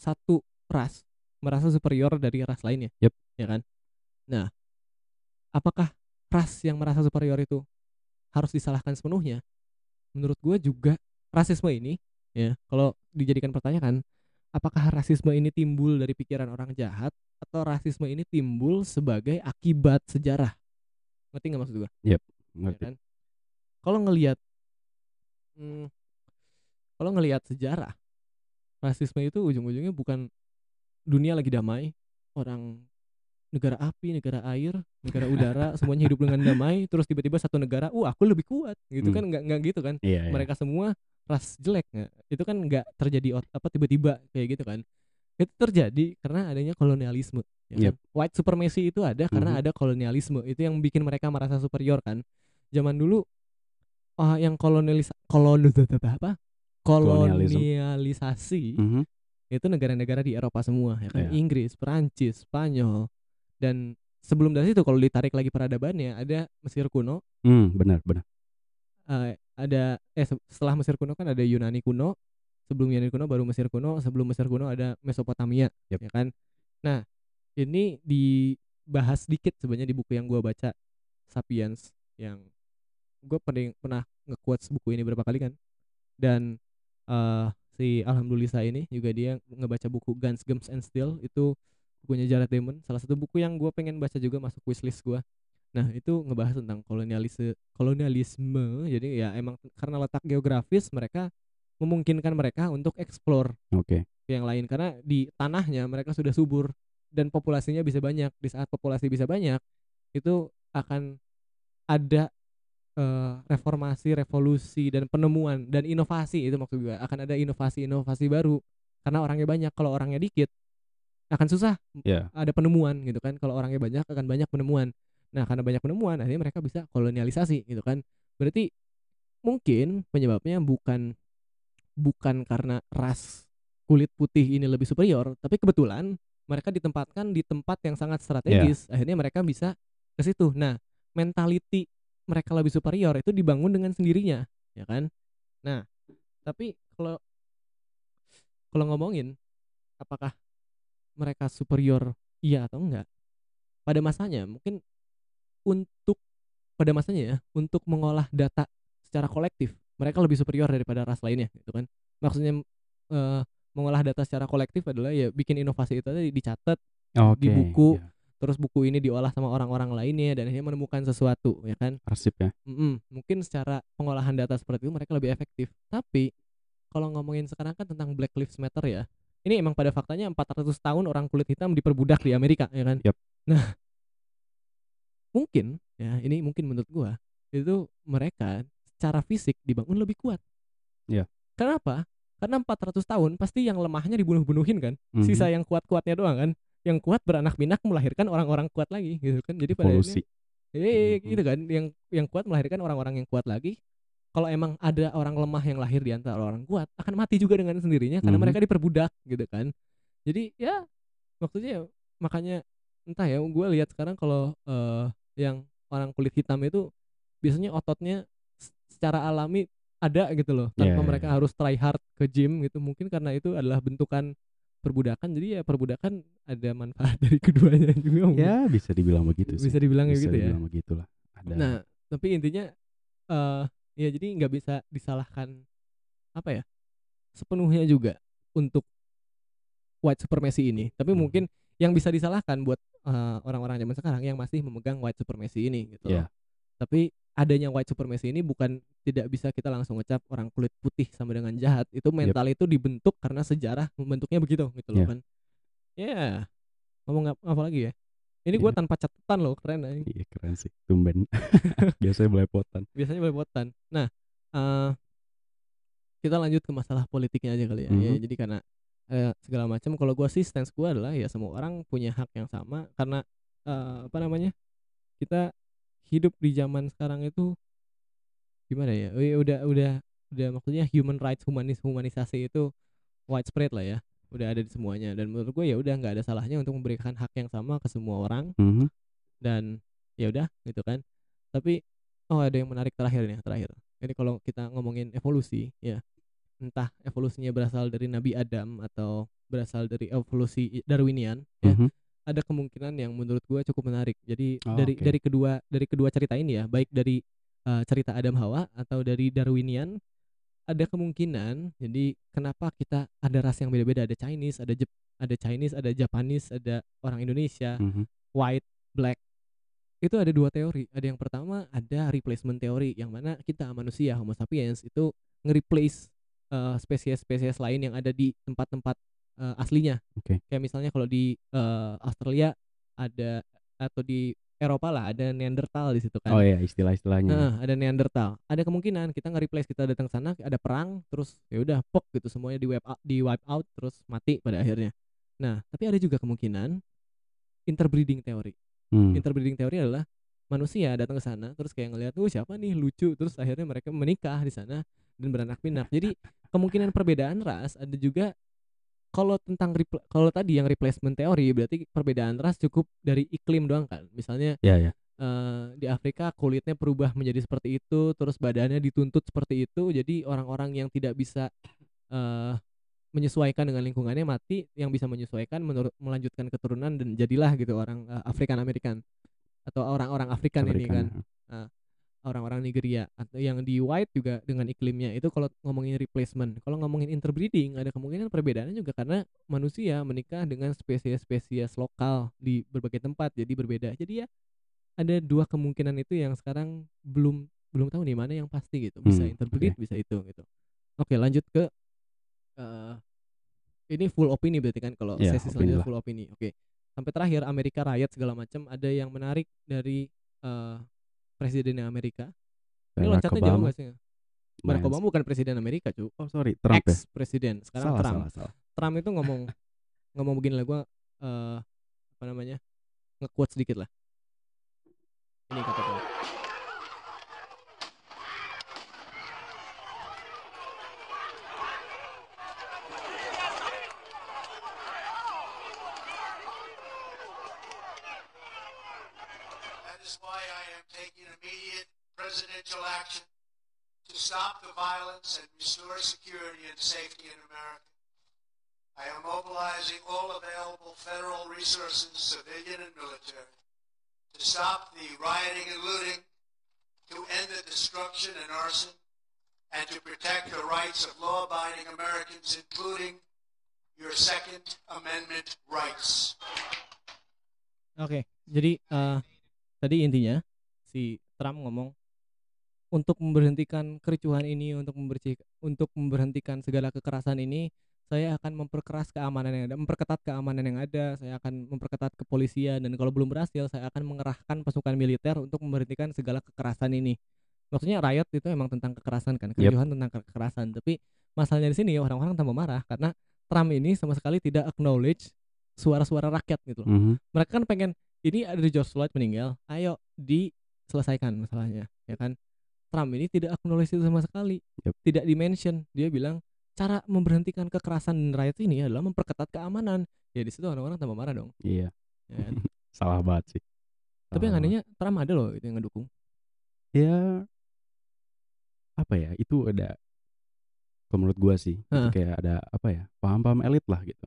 C: satu ras merasa superior dari ras lainnya.
B: Yep.
C: ya kan? Nah apakah ras yang merasa superior itu harus disalahkan sepenuhnya? Menurut gua juga rasisme ini ya kalau dijadikan pertanyaan apakah rasisme ini timbul dari pikiran orang jahat atau rasisme ini timbul sebagai akibat sejarah ngerti nggak maksud gua ya
B: Ngerti.
C: kan kalau ngelihat hmm, kalau ngelihat sejarah rasisme itu ujung-ujungnya bukan dunia lagi damai orang negara api negara air negara udara *laughs* semuanya hidup dengan damai terus tiba-tiba satu negara uh aku lebih kuat gitu
B: Hmm.
C: kan nggak nggak gitu kan
B: Iya, iya.
C: mereka semua ras jelek itu kan nggak terjadi apa tiba-tiba kayak gitu kan itu terjadi karena adanya kolonialisme ya kan? white supremacy itu ada karena
B: Mhm.
C: ada kolonialisme itu yang bikin mereka merasa superior kan zaman dulu ah yang kolonialis kolon apa kolonialisasi
B: Mhm.
C: itu negara-negara di Eropa semua ya kan
B: Iya.
C: Inggris Perancis Spanyol dan sebelum dari situ kalau ditarik lagi peradabannya ada Mesir kuno
B: Hmm, benar benar.
C: eh, ada eh se- setelah Mesir kuno kan ada Yunani kuno sebelum Yunani kuno baru Mesir kuno sebelum Mesir kuno ada Mesopotamia
B: Yep.
C: ya kan? Nah ini dibahas sedikit sebenarnya di buku yang gua baca Sapiens yang gue pernah pernah nge-quotes buku ini berapa kali kan? Dan eh si Alhamdulillah ini juga dia ngebaca buku Guns Games and Steel itu bukunya Jared Diamond salah satu buku yang gue pengen baca juga masuk wishlist gua. Nah itu ngebahas tentang kolonialisme kolonialisme. Jadi ya emang karena letak geografis mereka memungkinkan mereka untuk explore
B: Oke.
C: ke yang lain. Karena di tanahnya mereka sudah subur dan populasinya bisa banyak. Di saat populasi bisa banyak itu akan ada eh, reformasi revolusi dan penemuan dan inovasi. Itu maksud gue akan ada inovasi-inovasi baru. Karena orangnya banyak. Kalau orangnya dikit akan susah
B: Ya.
C: ada penemuan gitu kan. Kalau orangnya banyak akan banyak penemuan. Nah karena banyak penemuan akhirnya mereka bisa kolonialisasi gitu kan. Berarti mungkin penyebabnya bukan bukan karena ras kulit putih ini lebih superior tapi kebetulan mereka ditempatkan di tempat yang sangat strategis. Akhirnya mereka bisa ke situ. Nah mentality mereka lebih superior itu dibangun dengan sendirinya ya kan? Nah tapi kalau kalau ngomongin apakah mereka superior iya atau enggak pada masanya mungkin untuk pada masanya ya untuk mengolah data secara kolektif mereka lebih superior daripada ras lainnya gitu kan maksudnya eh, mengolah data secara kolektif adalah ya bikin inovasi itu tadi dicatat
B: Oke.
C: buku.
B: ya.
C: terus buku ini diolah sama orang-orang lainnya dan akhirnya menemukan sesuatu ya kan
B: Arsip ya.
C: Mm-mm, mungkin secara pengolahan data seperti itu mereka lebih efektif tapi kalau ngomongin sekarang kan tentang Black Lives Matter ya ini emang pada faktanya 400 tahun orang kulit hitam diperbudak di Amerika ya kan
B: Yap.
C: nah mungkin ya ini mungkin menurut gua itu mereka secara fisik dibangun lebih kuat
B: Iya.
C: kenapa karena 400 tahun pasti yang lemahnya dibunuh-bunuhin kan
B: Mhm.
C: sisa yang kuat-kuatnya doang kan yang kuat beranak pinak melahirkan orang-orang kuat lagi gitu kan jadi pada akhirnya-
B: Evolusi.
C: Eh,
B: Mhm.
C: gitu kan, yang yang kuat melahirkan orang-orang yang kuat lagi. Kalau emang ada orang lemah yang lahir di antara orang kuat, akan mati juga dengan sendirinya karena
B: Mhm.
C: mereka diperbudak gitu kan. Jadi ya maksudnya ya, makanya entah ya, gue lihat sekarang kalau eh, yang orang kulit hitam itu biasanya ototnya secara alami ada gitu loh, tanpa
B: Iya, iya,
C: mereka
B: iya.
C: harus try hard ke gym gitu. Mungkin karena itu adalah bentukan perbudakan. Jadi ya perbudakan ada manfaat *laughs* dari keduanya juga. mungkin.
B: Ya bisa dibilang begitu sih.
C: bisa dibilang
B: bisa
C: gitu ya.
B: dibilang begitulah. Ada.
C: Nah, tapi intinya eh ya jadi nggak bisa disalahkan apa ya? Sepenuhnya juga untuk white supremacy ini. Tapi
B: Mhm.
C: mungkin yang bisa disalahkan buat eh, orang-orang zaman sekarang yang masih memegang white supremacy ini gitu.
B: Iya.
C: Tapi adanya white supremacy ini bukan tidak bisa kita langsung ngecap orang kulit putih sama dengan jahat. Itu mental itu dibentuk karena sejarah membentuknya begitu gitu loh
B: Iya.
C: kan. Ya. Ngomong ap- apa lagi ya? Ini gue
B: Iya.
C: tanpa catatan loh, keren aja
B: Iya keren sih. Tumben. *laughs* Biasanya belepotan.
C: biasanya belepotan. Nah, eh kita lanjut ke masalah politiknya aja kali ya. Ya,
B: Mhm.
C: jadi karena eh, segala macam kalau gua sih stance gua adalah ya semua orang punya hak yang sama karena eh, apa namanya? Kita hidup di zaman sekarang itu gimana ya? Udah udah udah maksudnya human rights humanis humanisasi itu widespread lah ya. Udah ada di semuanya dan menurut gue ya udah nggak ada salahnya untuk memberikan hak yang sama ke semua orang
B: Mhm.
C: dan ya udah gitu kan tapi oh ada yang menarik terakhir nih terakhir ini kalau kita ngomongin evolusi ya entah evolusinya berasal dari Nabi Adam atau berasal dari evolusi Darwinian ya
B: Mhm.
C: Ada kemungkinan yang menurut gue cukup menarik jadi
B: Oh,
C: dari
B: oke.
C: dari kedua dari kedua cerita ini ya baik dari uh, cerita Adam Hawa atau dari Darwinian ada kemungkinan jadi kenapa kita ada ras yang beda-beda ada Chinese ada Jep ada Chinese ada Japanese ada orang Indonesia
B: Mhm.
C: white, black. Itu ada dua teori. Ada yang pertama ada replacement teori yang mana kita manusia Homo sapiens itu nge-replace eh, spesies-spesies lain yang ada di tempat-tempat eh, aslinya.
B: Oke.
C: Kayak misalnya kalau di eh, Australia ada atau di Eropa lah, ada Neanderthal di situ kan.
B: Oh iya istilah-istilahnya.
C: Heeh, ada Neanderthal. Ada kemungkinan kita nge-replace kita datang sana ada perang terus ya udah pok gitu semuanya di wipe out, di wipe out terus mati pada akhirnya. Nah, tapi ada juga kemungkinan interbreeding teori.
B: Hmm.
C: Interbreeding teori adalah manusia datang ke sana terus kayak ngelihat tuh siapa nih lucu terus akhirnya mereka menikah di sana dan beranak pinak. Jadi kemungkinan perbedaan ras ada juga kalau tentang kalau tadi yang replacement teori berarti perbedaan ras cukup dari iklim doang kan. Misalnya
B: Ya ya.
C: eh, di Afrika kulitnya berubah menjadi seperti itu, terus badannya dituntut seperti itu, jadi orang-orang yang tidak bisa *clears throat* eh, menyesuaikan dengan lingkungannya mati, yang bisa menyesuaikan menurut melanjutkan keturunan dan jadilah gitu orang eh, Afrikan Amerikan atau orang-orang Afrikan ini kan orang-orang Nigeria atau yang di white juga dengan iklimnya itu kalau ngomongin replacement. Kalau ngomongin interbreeding ada kemungkinan perbedaannya juga karena manusia menikah dengan spesies-spesies lokal di berbagai tempat jadi berbeda. Jadi ya ada dua kemungkinan itu yang sekarang belum belum tahu nih mana yang pasti gitu. Bisa
B: Hmm,
C: interbreed bisa itu gitu. Oke lanjut ke eh, ini full opini berarti kan kalau
B: Ya,
C: sesi selanjutnya full opini. Oke sampai terakhir Amerika riot segala macam ada yang menarik dari eh, presiden Amerika? Ini
B: Barack
C: loncatnya jauh nggak sih? Barack Obama bukan presiden Amerika cu
B: Oh sorry, Trump ya.
C: ex presiden sekarang
B: Salah,
C: Trump.
B: salah, salah.
C: Trump itu ngomong *laughs* ngomong begini lah gue eh apa namanya nge-quote sedikit lah. Ini kata
D: presidential action to stop the violence and restore security and safety in America. I am mobilizing all available federal resources, civilian and military, to stop the rioting and looting, to end the destruction and arson, and to protect the rights of law-abiding Americans, including your Second Amendment rights.
C: Oke, jadi eh, tadi intinya si Trump ngomong untuk memberhentikan kericuhan ini, untuk membersih, untuk memberhentikan segala kekerasan ini, saya akan memperkeras keamanan yang ada, memperketat keamanan yang ada, saya akan memperketat kepolisian dan kalau belum berhasil, saya akan mengerahkan pasukan militer untuk memberhentikan segala kekerasan ini. Maksudnya riot itu emang tentang kekerasan kan, kericuhan tentang ke- kekerasan, tapi masalahnya di sini orang-orang tambah marah karena Trump ini sama sekali tidak acknowledge suara-suara rakyat gitu loh
B: Mhm.
C: mereka kan pengen ini ada George Floyd meninggal ayo diselesaikan masalahnya ya kan Trump ini tidak acknowledge itu sama sekali.
B: Yep.
C: tidak dimention. Dia bilang cara memberhentikan kekerasan rakyat ini adalah memperketat keamanan. Ya di situ orang-orang tambah marah dong.
B: Iya.
C: ya kan? *laughs*
B: Salah banget sih.
C: tapi yang
B: Salah
C: anehnya Trump ada loh itu yang ngedukung.
B: Ya apa ya itu ada kalau menurut gua sih itu kayak ada apa ya paham-paham elit lah gitu.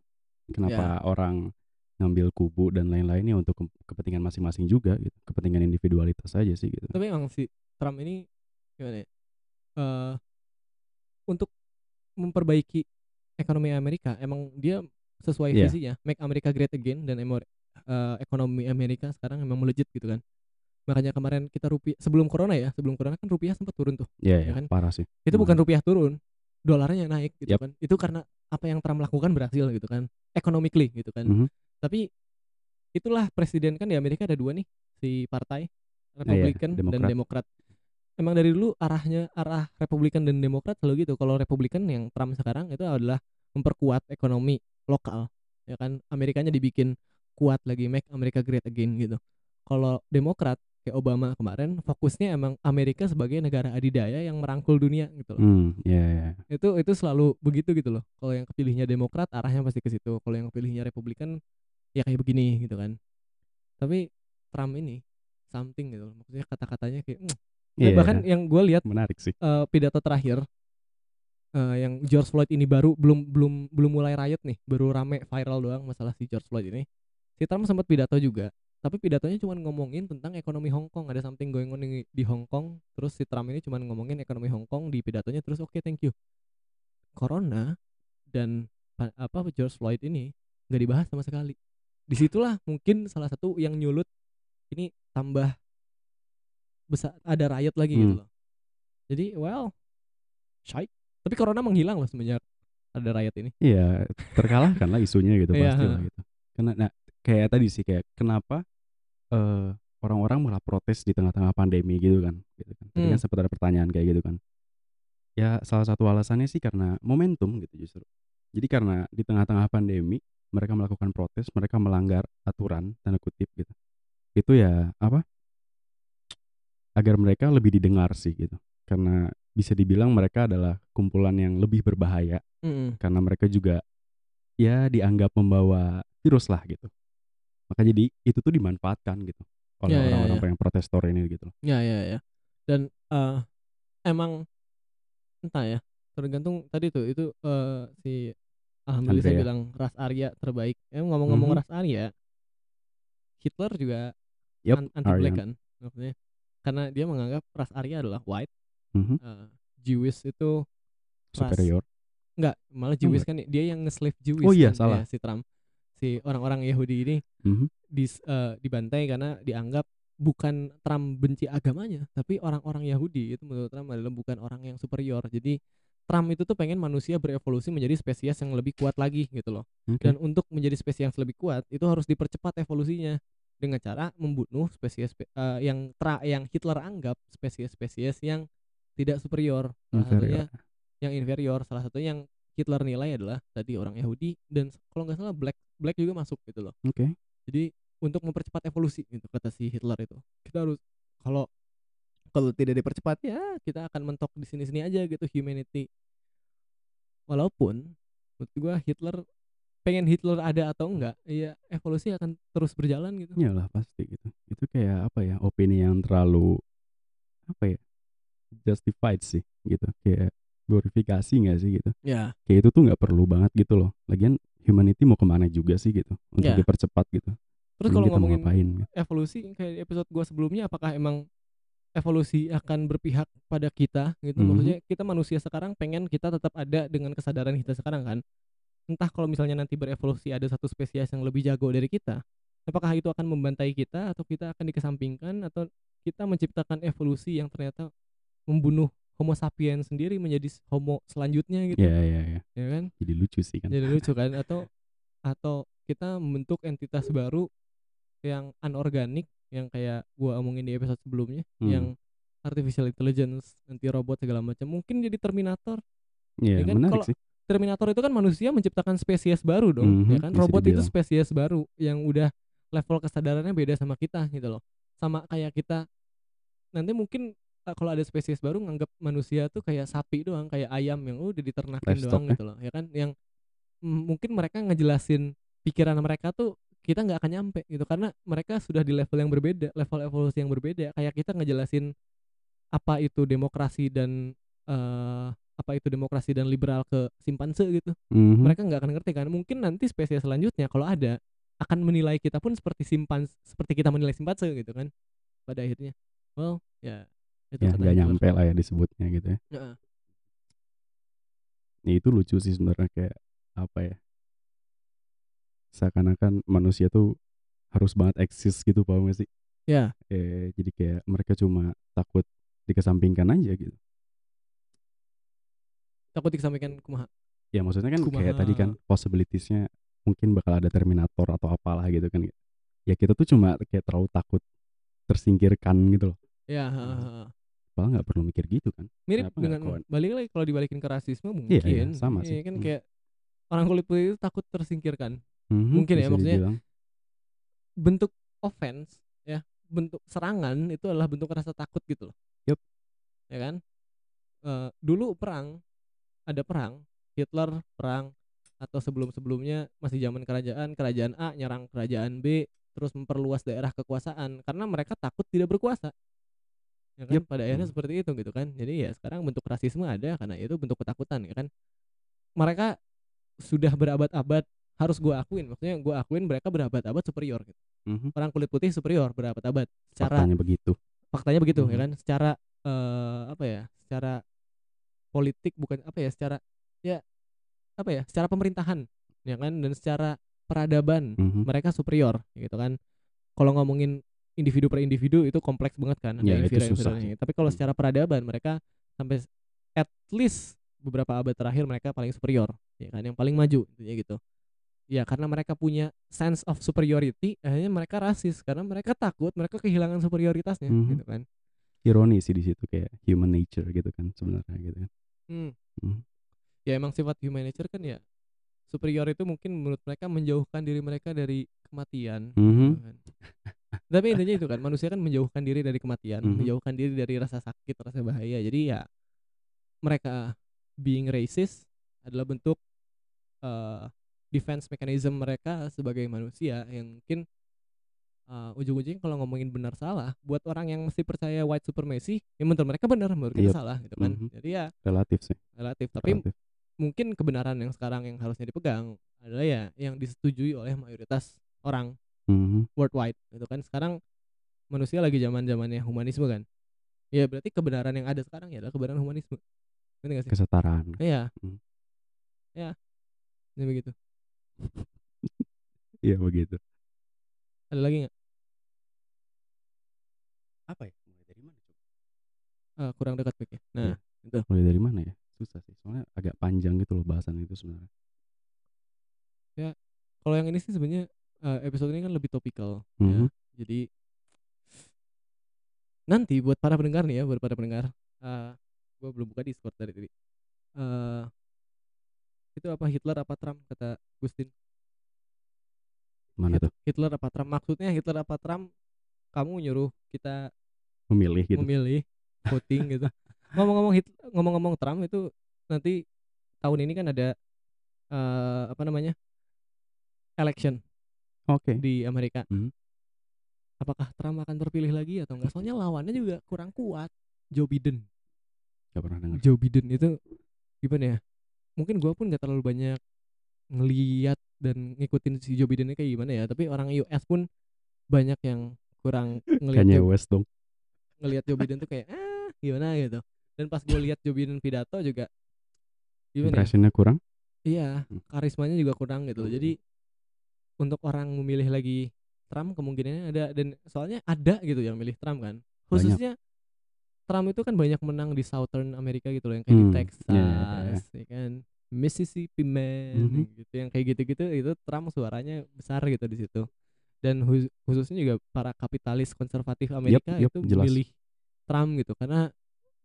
B: Kenapa orang ngambil kubu dan lain-lainnya untuk ke- kepentingan masing-masing juga gitu kepentingan individualitas aja sih gitu.
C: Tapi emang si Trump ini gimana ya Eh, untuk memperbaiki ekonomi Amerika emang dia sesuai
B: Iya.
C: visinya make America great again dan emo- eh, ekonomi Amerika sekarang emang melejit gitu kan makanya kemarin kita rupiah sebelum corona ya sebelum corona kan rupiah sempat turun tuh
B: ya
C: ya
B: ya
C: kan?
B: parah sih
C: itu
B: Hmm.
C: bukan rupiah turun dolarnya naik gitu
B: Yap.
C: kan itu karena apa yang Trump lakukan berhasil gitu kan economically gitu kan
B: Mhm.
C: tapi itulah presiden kan di Amerika ada dua nih si partai
B: iya,
C: Republikan dan
B: Demokrat.
C: Demokrat emang dari dulu arahnya arah Republikan dan Demokrat selalu gitu. Kalau Republikan yang Trump sekarang itu adalah memperkuat ekonomi lokal ya kan? Amerikanya dibikin kuat lagi make America great again gitu. Kalau Demokrat kayak Obama kemarin fokusnya emang Amerika sebagai negara adidaya yang merangkul dunia gitu loh.
B: Hmm ya ya
C: itu itu selalu begitu gitu loh. Kalau yang kepilihnya Demokrat arahnya pasti ke situ. Kalau yang kepilihnya Republikan ya kayak begini gitu kan. Tapi Trump ini something gitu loh. Maksudnya kata-katanya kayak
B: Iya,
C: bahkan yang gue lihat
B: menarik sih.
C: eh, pidato terakhir eh, yang George Floyd ini baru belum belum belum mulai riot nih baru rame viral doang masalah si George Floyd ini. Si Trump sempat pidato juga tapi pidatonya cuma ngomongin tentang ekonomi Hong Kong ada something going on di, di Hong Kong terus si Trump ini cuma ngomongin ekonomi Hong Kong di pidatonya terus oke thank you. Corona dan pa- apa George Floyd ini nggak dibahas sama sekali. Di situlah mungkin salah satu yang nyulut ini tambah besar ada riot lagi gitu
B: Hmm.
C: loh. Jadi well shite. Tapi Corona menghilang loh semenjak ada riot ini.
B: Iya, terkalahkan lah isunya gitu *laughs*
C: Iya,
B: pasti lah gitu. Karena nah kayak tadi sih kayak kenapa eh orang-orang malah protes di tengah-tengah pandemi gitu kan gitu kan. Tadi kan
C: Hmm.
B: sempat ada pertanyaan kayak gitu kan. Ya salah satu alasannya sih karena momentum gitu justru. Jadi karena di tengah-tengah pandemi mereka melakukan protes mereka melanggar aturan tanda kutip gitu. Itu ya apa agar mereka lebih didengar sih gitu karena bisa dibilang mereka adalah kumpulan yang lebih berbahaya
C: Mm-mm.
B: karena mereka juga ya dianggap membawa virus lah gitu maka jadi itu tuh dimanfaatkan gitu oleh
C: Ya, ya,
B: orang-orang
C: ya.
B: yang protestor ini gitu loh
C: Ya ya ya. Dan eh emang entah ya, tergantung tadi tuh itu eh si alhamdulillah saya bilang ras Arya terbaik. Ya ngomong-ngomong
B: Mhm.
C: ras Arya, Hitler juga an- anti black kan maksudnya. Karena dia menganggap ras Arya adalah white,
B: Mhm,
C: eh, Jewish itu ras
B: superior
C: enggak, malah
B: Oh,
C: Jewish
B: enggak.
C: kan dia yang nge-slave Jewish
B: Oh iya,
C: kan,
B: salah.
C: ya, si Trump. Si orang-orang Yahudi ini
B: Mhm,
C: dis, eh, dibantai karena dianggap bukan Trump benci agamanya, tapi orang-orang Yahudi itu menurut Trump adalah bukan orang yang superior. Jadi Trump itu tuh pengen manusia berevolusi menjadi spesies yang lebih kuat lagi gitu loh.
B: oke.
C: Dan untuk menjadi spesies yang lebih kuat itu harus dipercepat evolusinya dengan cara membunuh spesies spe- eh, yang tra yang Hitler anggap spesies-spesies yang tidak superior. Salah satunya
B: Inferior.
C: yang inferior, salah satunya yang Hitler nilai adalah tadi orang Yahudi dan kalau nggak salah black black juga masuk gitu loh.
B: Oke.
C: Jadi untuk mempercepat evolusi gitu kata si Hitler itu. Kita harus kalau kalau tidak dipercepat ya kita akan mentok di sini-sini aja gitu humanity. Walaupun menurut gua Hitler pengen Hitler ada atau enggak, ya evolusi akan terus berjalan gitu.
B: Iyalah pasti gitu itu kayak apa ya opini yang terlalu apa ya justified sih gitu kayak glorifikasi nggak sih gitu
C: Ya,
B: kayak itu tuh nggak perlu banget gitu loh lagian humanity mau ke mana juga sih gitu untuk
C: Ya.
B: dipercepat gitu
C: terus kalau ngomongin
B: ngapain gitu.
C: evolusi kayak episode gua sebelumnya apakah emang evolusi akan berpihak pada kita gitu
B: Mhm.
C: maksudnya kita manusia sekarang pengen kita tetap ada dengan kesadaran kita sekarang kan entah kalau misalnya nanti berevolusi ada satu spesies yang lebih jago dari kita apakah itu akan membantai kita atau kita akan dikesampingkan atau kita menciptakan evolusi yang ternyata membunuh Homo sapiens sendiri menjadi Homo selanjutnya gitu?
B: Ya ya ya
C: ya kan?
B: Jadi lucu sih kan.
C: Jadi lucu kan? *laughs* Atau atau kita membentuk entitas baru yang anorganik yang kayak gua omongin di episode sebelumnya
B: Hmm.
C: yang artificial intelligence nanti robot segala macam. Mungkin jadi Terminator.
B: Ya,
C: ya kan?
B: menarik
C: Kalau
B: sih
C: Terminator itu kan manusia menciptakan spesies baru dong ya
B: Mhm,
C: kan?
B: bisa
C: robot itu
B: dibilang.
C: spesies baru yang udah level kesadarannya beda sama kita gitu loh. Sama kayak kita nanti mungkin eh, kalau ada spesies baru nganggap manusia tuh kayak sapi doang kayak ayam yang udah diternakin
B: Livestock
C: doang
B: ya.
C: gitu loh ya kan? Yang mm, mungkin mereka ngejelasin pikiran mereka tuh kita nggak akan nyampe gitu. Karena mereka sudah di level yang berbeda level evolusi yang berbeda. Kayak kita ngejelasin apa itu demokrasi dan eh apa itu demokrasi dan liberal ke simpanse gitu.
B: Mhm.
C: mereka nggak akan ngerti kan mungkin nanti spesies selanjutnya kalau ada akan menilai kita pun seperti simpans seperti kita menilai simpanse gitu kan pada akhirnya. Well ya itu
B: ya nggak nyampe lah ya disebutnya gitu ya.
C: Heeh.
B: Ya, itu lucu sih sebenarnya kayak apa ya seakan-akan manusia tuh harus banget eksis gitu paham gak sih?
C: Ya.
B: Eh jadi kayak mereka cuma takut dikesampingkan aja gitu
C: takut dikesampingkan kumaha
B: ya maksudnya kan kayak
C: Kumaha.
B: tadi kan possibilitiesnya mungkin bakal ada Terminator atau apalah gitu kan ya kita tuh cuma kayak terlalu takut tersingkirkan gitu loh
C: ya heeh.
B: padahal nggak perlu mikir gitu kan
C: mirip
B: Kenapa
C: dengan balik lagi kalau dibalikin ke rasisme mungkin
B: Iya, iya, sama
C: Iya
B: sih.
C: kan
B: Hmm.
C: kayak orang kulit putih itu takut tersingkirkan
B: Mhm,
C: Mungkin ya, maksudnya
B: dibilang.
C: bentuk offense ya bentuk serangan itu adalah bentuk rasa takut gitu loh
B: Yup.
C: ya kan Eh, dulu perang ada perang Hitler perang atau sebelum sebelumnya masih zaman kerajaan kerajaan A nyerang kerajaan B terus memperluas daerah kekuasaan karena mereka takut tidak berkuasa. Ya kan?
B: Yup.
C: pada akhirnya
B: Hmm.
C: seperti itu gitu kan. Jadi ya sekarang bentuk rasisme ada karena itu bentuk ketakutan ya kan? Mereka sudah berabad-abad harus gua akuin. Maksudnya gua akuin mereka berabad-abad superior gitu.
B: Mhm,
C: orang kulit putih superior berabad-abad. Secara
B: faktanya begitu.
C: faktanya begitu ya
B: Mhm.
C: kan? Secara eh, apa ya? Secara politik bukan apa ya secara ya apa ya secara pemerintahan ya kan dan secara peradaban
B: Mhm.
C: mereka superior gitu kan kalau ngomongin individu per individu itu kompleks banget kan ada
B: Ya, itu susah
C: tapi kalau
B: Hmm.
C: secara peradaban mereka sampai at least beberapa abad terakhir mereka paling superior ya kan yang paling maju intinya gitu ya karena mereka punya sense of superiority akhirnya mereka rasis karena mereka takut mereka kehilangan superioritasnya
B: Mhm.
C: gitu kan
B: Ironi sih di situ kayak human nature gitu kan sebenarnya gitu kan.
C: Hmm.
B: Hmm.
C: ya emang sifat human nature kan ya superior itu mungkin menurut mereka menjauhkan diri mereka dari kematian
B: Mhm.
C: kan. tapi intinya itu kan manusia kan menjauhkan diri dari kematian
B: Mhm.
C: menjauhkan diri dari rasa sakit rasa bahaya jadi ya mereka being racist adalah bentuk eh, defense mechanism mereka sebagai manusia yang mungkin eh, ujung-ujungnya kalau ngomongin benar salah buat orang yang mesti percaya white supremacy ya menurut mereka benar menurut kita
B: Yep.
C: salah gitu kan
B: Mhm.
C: jadi ya
B: Relatif sih.
C: relatif tapi
B: relatif.
C: mungkin kebenaran yang sekarang yang harusnya dipegang adalah ya yang disetujui oleh mayoritas orang
B: Mhm.
C: worldwide gitu kan sekarang manusia lagi zaman zamannya humanisme kan ya berarti kebenaran yang ada sekarang ya adalah kebenaran humanisme ngerti gak sih
B: Kesetaraan.
C: iya
B: Hmm.
C: ya ini begitu *laughs*
B: Iya begitu.
C: Ada lagi nggak
B: Apa ya? Mulai dari mana coba?
C: Ah, kurang dekat mic nah
B: Iya. Mulai dari mana ya? Susah sih. Soalnya agak panjang gitu loh bahasan itu sebenarnya.
C: kalau yang ini sih sebenarnya eh, episode ini kan lebih topikal ya.
B: Mhm.
C: jadi nanti buat para pendengar nih ya buat para pendengar eh gue belum buka discord dari tadi eh itu apa Hitler apa Trump kata Gustin
B: Mana tuh?
C: Hitler apa Trump maksudnya Hitler apa Trump kamu nyuruh kita
B: Memilih gitu.
C: memilih voting *laughs* gitu ngomong-ngomong Hit- ngomong-ngomong Trump itu nanti tahun ini kan ada eh apa namanya election
B: Oke.
C: di Amerika
B: Mhm.
C: apakah Trump akan terpilih lagi atau enggak soalnya lawannya juga kurang kuat Joe Biden
B: Gak pernah dengar.
C: Joe Biden itu gimana ya mungkin gua pun gak terlalu banyak ngeliat dan ngikutin si Joe Biden ini kayak gimana ya tapi orang US pun banyak yang kurang *laughs* ngelihat
B: Kanye West dong.
C: ngelihat Joe Biden tuh kayak ah gimana gitu dan pas gue lihat Joe Biden pidato juga gimana ya?
B: Impressionnya kurang.
C: Iya,
B: Hmm.
C: karismanya juga kurang gitu loh. Jadi untuk orang memilih lagi Trump kemungkinannya ada dan soalnya ada gitu yang milih Trump kan. Khususnya Trump itu kan banyak menang di Southern Amerika gitu loh yang kayak di
B: Hmm,
C: Texas,
B: iya, iya, iya.
C: ya kan. Mississippi man
B: Mhm.
C: gitu yang kayak gitu-gitu itu Trump suaranya besar gitu di situ. Dan khus- khususnya juga para kapitalis konservatif Amerika
B: yup,
C: itu
B: jelas.
C: milih Trump gitu karena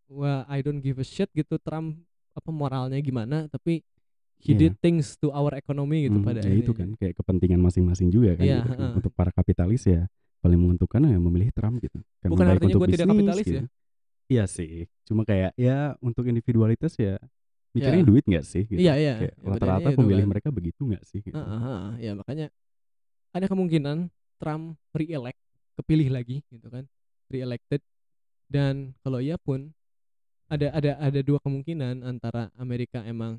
C: wah I don't give a shit gitu Trump apa moralnya gimana tapi he
B: Iya.
C: did things to our economy gitu
B: Mhm,
C: pada
B: ya itu kan kayak kepentingan masing-masing juga kan,
C: Iya,
B: gitu kan.
C: heeh.
B: Untuk para kapitalis ya paling menguntungkan ya memilih Trump gitu. Karena
C: Bukan artinya
B: untuk
C: gua tidak kapitalis ya.
B: gitu. Iya sih. Cuma kayak ya untuk individualitas ya mikirnya
C: Ya.
B: duit nggak sih gitu.
C: Iya iya. Ya
B: rata-rata
C: itu
B: pemilih
C: kan.
B: mereka begitu nggak sih gitu.
C: Heeh, heeh. ya makanya ada kemungkinan Trump re-elect kepilih lagi gitu kan re-elected dan kalau iya pun ada ada ada dua kemungkinan antara Amerika emang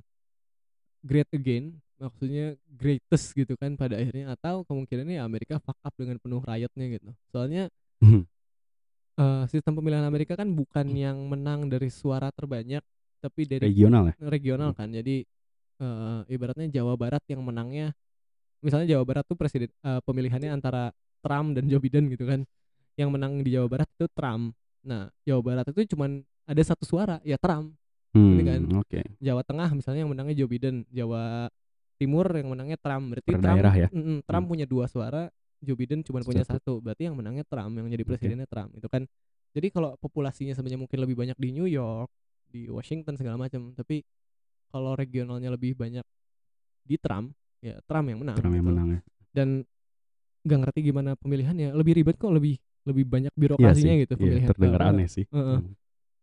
C: great again maksudnya greatest gitu kan pada akhirnya atau kemungkinannya ya Amerika fuck up dengan penuh riotnya gitu soalnya eh, sistem pemilihan Amerika kan bukan yang menang dari suara terbanyak tapi dari
B: Regional ya.
C: regional kan jadi eh, ibaratnya Jawa Barat yang menangnya misalnya Jawa Barat tuh presiden eh, pemilihannya antara Trump dan Joe Biden gitu kan yang menang di Jawa Barat itu Trump nah Jawa Barat itu cuman ada satu suara ya Trump
B: Hmm,
C: Ini kan.
B: Oke.
C: Jawa Tengah misalnya yang menangnya Joe Biden Jawa Timur yang menangnya Trump berarti
B: Per
C: Trump
B: daerah ya?
C: Mm-mm, Trump
B: Hmm.
C: punya dua suara Joe Biden cuma punya
B: Satu.
C: berarti yang menangnya Trump yang jadi presidennya Trump itu kan jadi kalau populasinya sebenarnya mungkin lebih banyak di New York di Washington segala macam tapi kalau regionalnya lebih banyak di Trump ya Trump yang menang
B: Trump yang
C: gitu.
B: menang ya.
C: dan nggak ngerti gimana pemilihannya lebih ribet kok lebih lebih banyak birokrasinya
B: sih.
C: gitu
B: Iya,
C: pemilihan
B: terdengar
C: Eh,
B: aneh sih.
C: Heeh.
B: Hmm.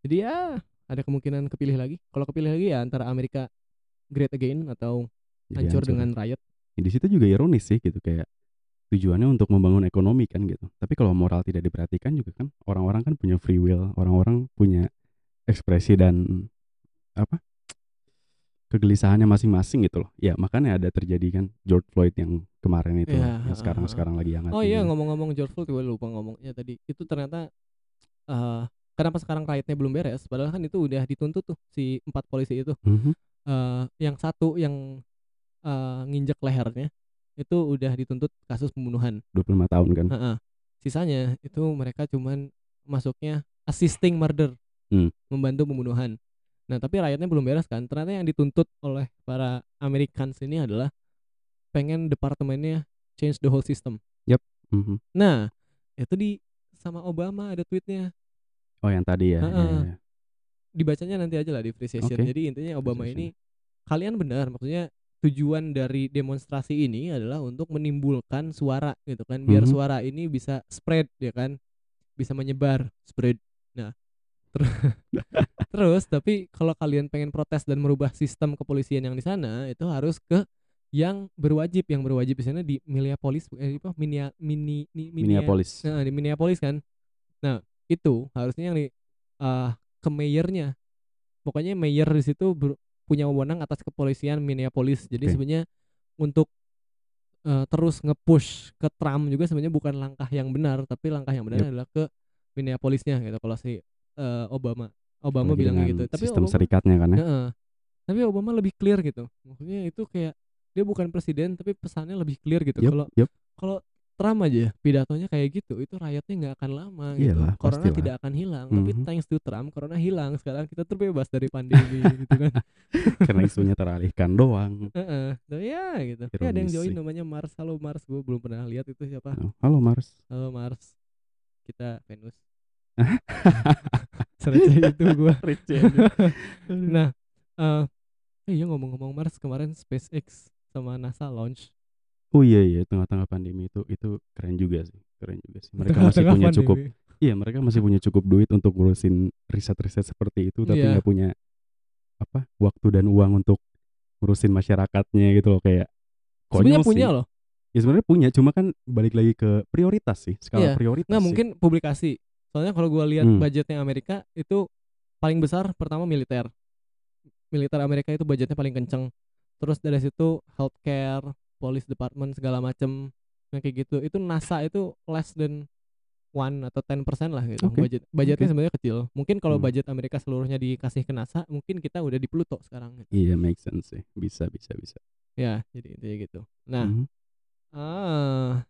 C: jadi ya ada kemungkinan kepilih lagi kalau kepilih lagi ya antara Amerika great again atau
B: Jadi
C: hancur
B: hancur.
C: dengan riot
B: Ya, di situ juga ironis sih gitu kayak tujuannya untuk membangun ekonomi kan gitu. Tapi kalau moral tidak diperhatikan juga kan orang-orang kan punya free will, orang-orang punya ekspresi dan apa? kegelisahannya masing-masing gitu loh. Ya, makanya ada terjadi kan George Floyd yang kemarin itu
C: Iya,
B: yang sekarang-sekarang lagi hangat.
C: Oh iya ngomong-ngomong George Floyd gue lupa ngomongnya tadi. Itu ternyata eh kenapa sekarang riotnya belum beres? Padahal kan itu udah dituntut tuh si empat polisi itu.
B: Mhm.
C: eh yang satu yang eh nginjek lehernya itu udah dituntut kasus pembunuhan.
B: 25 tahun kan.
C: Heeh. Sisanya itu mereka cuman masuknya assisting murder.
B: Hmm.
C: Membantu pembunuhan. Nah, tapi rakyatnya belum beres kan. Ternyata yang dituntut oleh para Americans ini adalah pengen departemennya change the whole system.
B: Mhm.
C: Nah, itu di sama Obama ada tweetnya.
B: Oh yang tadi ya.
C: Heeh.
B: iya, iya.
C: Dibacanya nanti aja lah di free session.
B: Oke.
C: Jadi intinya Obama ini kalian benar maksudnya tujuan dari demonstrasi ini adalah untuk menimbulkan suara gitu kan biar
B: Mhm.
C: suara ini bisa spread ya kan bisa menyebar spread nah *laughs* terus tapi kalau kalian pengen protes dan merubah sistem kepolisian yang di sana itu harus ke yang berwajib yang berwajib di sana di Minneapolis eh, apa Minia, mini, ni- Minia-
B: Minneapolis.
C: Nah, di Minneapolis kan. Nah, itu harusnya yang di eh, ke mayornya. Pokoknya mayor di situ ber- punya wewenang atas kepolisian Minneapolis. Jadi
B: Oke.
C: sebenarnya untuk eh, terus nge-push ke Trump juga sebenarnya bukan langkah yang benar, tapi langkah yang benar
B: Yep.
C: adalah ke Minneapolisnya gitu kalau si eh, Obama. Obama
B: Apalagi
C: bilang gitu. Tapi
B: sistem
C: Obama,
B: serikatnya kan ya.
C: Heeh. Tapi Obama lebih clear gitu. Maksudnya itu kayak dia bukan presiden tapi pesannya lebih clear gitu. Kalau
B: yup.
C: kalau Trump aja pidatonya kayak gitu, itu rakyatnya nggak akan lama gitu.
B: Iyalah,
C: Corona
B: pastilah.
C: tidak akan hilang. Tapi
B: Mhm.
C: thanks to Trump, corona hilang. Sekarang kita terbebas dari pandemi *laughs* gitu kan.
B: Karena isunya teralihkan doang.
C: Heeh. Tapi ya gitu. Ya, ada yang join namanya Mars. Halo Mars, gue belum pernah lihat itu siapa.
B: Oh, Halo Mars.
C: Halo Mars. Kita Venus. *laughs* Serece itu gue. nah, eh eh, iya ngomong-ngomong Mars kemarin SpaceX sama NASA launch.
B: Oh iya iya tengah-tengah pandemi itu itu keren juga sih keren juga sih mereka masih
C: Tengah-tengah
B: punya cukup
C: pandemi.
B: iya mereka masih punya cukup duit untuk ngurusin riset-riset seperti itu tapi
C: Iya.
B: nggak punya apa waktu dan uang untuk ngurusin masyarakatnya gitu loh kayak
C: Sebenarnya punya
B: sih.
C: loh.
B: ya sebenarnya punya cuma kan balik lagi ke prioritas sih skala
C: Iya.
B: prioritas
C: Nggak
B: sih.
C: mungkin publikasi. Soalnya kalau gua lihat
B: Hmm.
C: budgetnya Amerika itu paling besar pertama militer. Militer Amerika itu budgetnya paling kenceng. Terus dari situ healthcare, police department segala macem yang kayak gitu. Itu NASA itu less than one atau 10% lah gitu
B: Oke,
C: budget budgetnya
B: oke.
C: sebenarnya kecil mungkin kalau
B: Hmm.
C: budget Amerika seluruhnya dikasih ke NASA mungkin kita udah di Pluto sekarang gitu.
B: iya make sense sih bisa bisa bisa
C: ya jadi intinya gitu nah
B: Mhm.
C: Ah,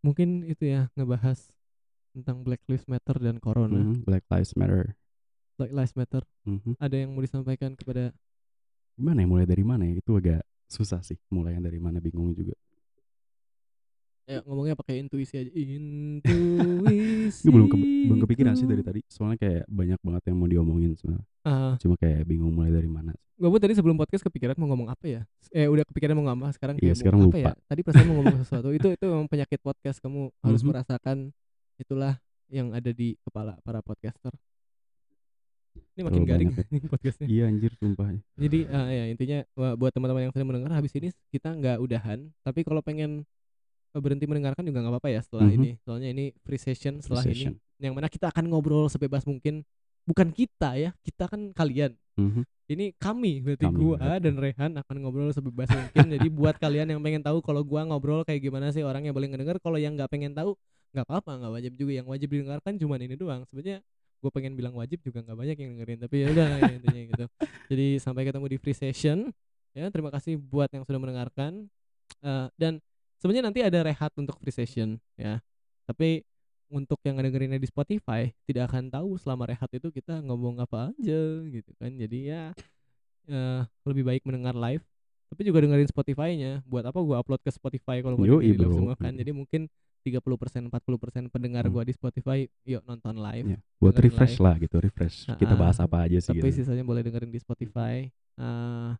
C: mungkin itu ya ngebahas tentang Black Lives Matter dan Corona.
B: Mhm, Black Lives Matter
C: Black Lives Matter.
B: Mhm.
C: Ada yang mau disampaikan kepada
B: gimana ya mulai dari mana ya itu agak susah sih mulai dari mana bingung juga
C: ya ngomongnya pakai intuisi aja. Intuisi.
B: Gue belum ke- belum kepikiran sih dari tadi soalnya kayak banyak banget yang mau diomongin sebenarnya
C: Ah,
B: cuma kayak bingung mulai dari mana
C: gue pun tadi sebelum podcast kepikiran mau ngomong apa ya? Eh udah kepikiran mau ngomong apa sekarang
B: Iya, sekarang
C: mau apa
B: lupa.
C: ya? Tadi perasaan mau ngomong sesuatu. Itu itu memang penyakit podcast kamu harus
B: Mhm.
C: merasakan itulah yang ada di kepala para podcaster. Ini makin
B: Terlalu
C: garing
B: banyak *laughs*
C: nih podcastnya.
B: iya anjir sumpah
C: Jadi eh, ya intinya buat teman-teman yang sedang mendengar habis ini kita nggak udahan, tapi kalau pengen eh, berhenti mendengarkan juga nggak apa-apa ya setelah
B: Mhm.
C: ini. Soalnya ini free session
B: Free
C: setelah
B: session.
C: ini yang mana kita akan ngobrol sebebas mungkin. Bukan kita ya, kita kan kalian.
B: Mhm.
C: Ini kami berarti
B: Kami,
C: gua
B: berarti.
C: dan Rehan akan ngobrol sebebas mungkin. Jadi buat kalian yang pengen tahu kalau gua ngobrol kayak gimana sih orangnya boleh ngedenger, kalau yang nggak pengen tahu nggak apa-apa, nggak wajib juga. Yang wajib didengarkan cuman ini doang. Sebenarnya gue pengen bilang wajib juga nggak banyak yang dengerin tapi ya udah ya, intinya gitu. *laughs* Jadi sampai ketemu di free session ya terima kasih buat yang sudah mendengarkan. Eh, dan sebenarnya nanti ada rehat untuk free session ya. Tapi untuk yang ngedengerinnya di Spotify tidak akan tahu selama rehat itu kita ngomong apa aja gitu kan. Jadi ya eh, lebih baik mendengar live tapi juga dengerin Spotify-nya. Buat apa gua upload ke Spotify kalau mau dengerin semua kan? Jadi mungkin 30% 40% pendengar
B: Hmm.
C: gua di Spotify yuk nonton live
B: Iya, buat refresh
C: live.
B: lah gitu refresh. Kita
C: Ah,
B: bahas apa aja sih
C: tapi
B: gitu.
C: sisanya boleh dengerin di Spotify. Eh,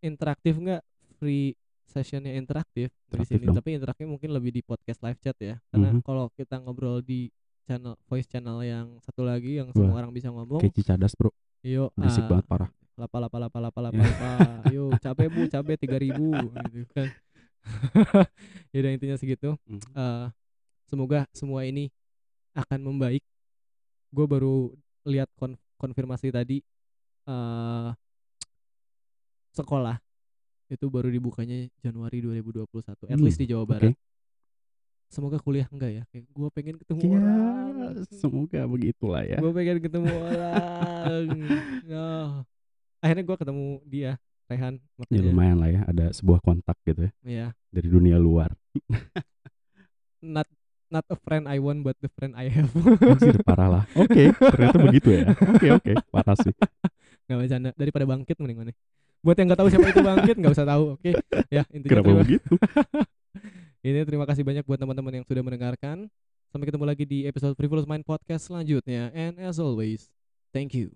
C: interaktif nggak? Free sessionnya interaktif di
B: Interaktif
C: sini
B: dong.
C: tapi interaktifnya mungkin lebih di podcast live chat ya. Karena
B: Mhm.
C: kalau kita ngobrol di channel voice channel yang satu lagi yang semua
B: Wah,
C: orang bisa ngomong
B: kayak cicadas bro.
C: yuk
B: berisik
C: ah,
B: banget parah.
C: lapa lapa lapa lapa lapa lapa. Yuk capek bu capek tiga ribu gitu kan *laughs* yaudah intinya segitu.
B: Mhm.
C: Eh, semoga semua ini akan membaik. Gue baru lihat kon- konfirmasi tadi eh sekolah itu baru dibukanya Januari 2021 at
B: Hmm,
C: least di Jawa. Barat. Semoga kuliah enggak ya? Kayak gue pengen ketemu
B: ya
C: orang.
B: semoga begitulah ya.
C: Gue pengen ketemu orang. Oh. *laughs* akhirnya gue ketemu dia Rehan
B: ya lumayan lah ya ada sebuah kontak gitu ya.
C: Ya
B: dari dunia luar.
C: Not not a friend I want but the friend I have.
B: Anjir parah lah. Oke ternyata begitu ya. Oke oke parah sih.
C: Nggak bercanda daripada bangkit mending mana buat yang nggak tahu siapa itu bangkit nggak usah tahu oke? Ya intinya
B: Kenapa
C: terima,
B: begitu? *laughs*
C: ini terima kasih banyak buat teman-teman yang sudah mendengarkan. Sampai ketemu lagi di episode Frivolous Mind podcast selanjutnya. And as always thank you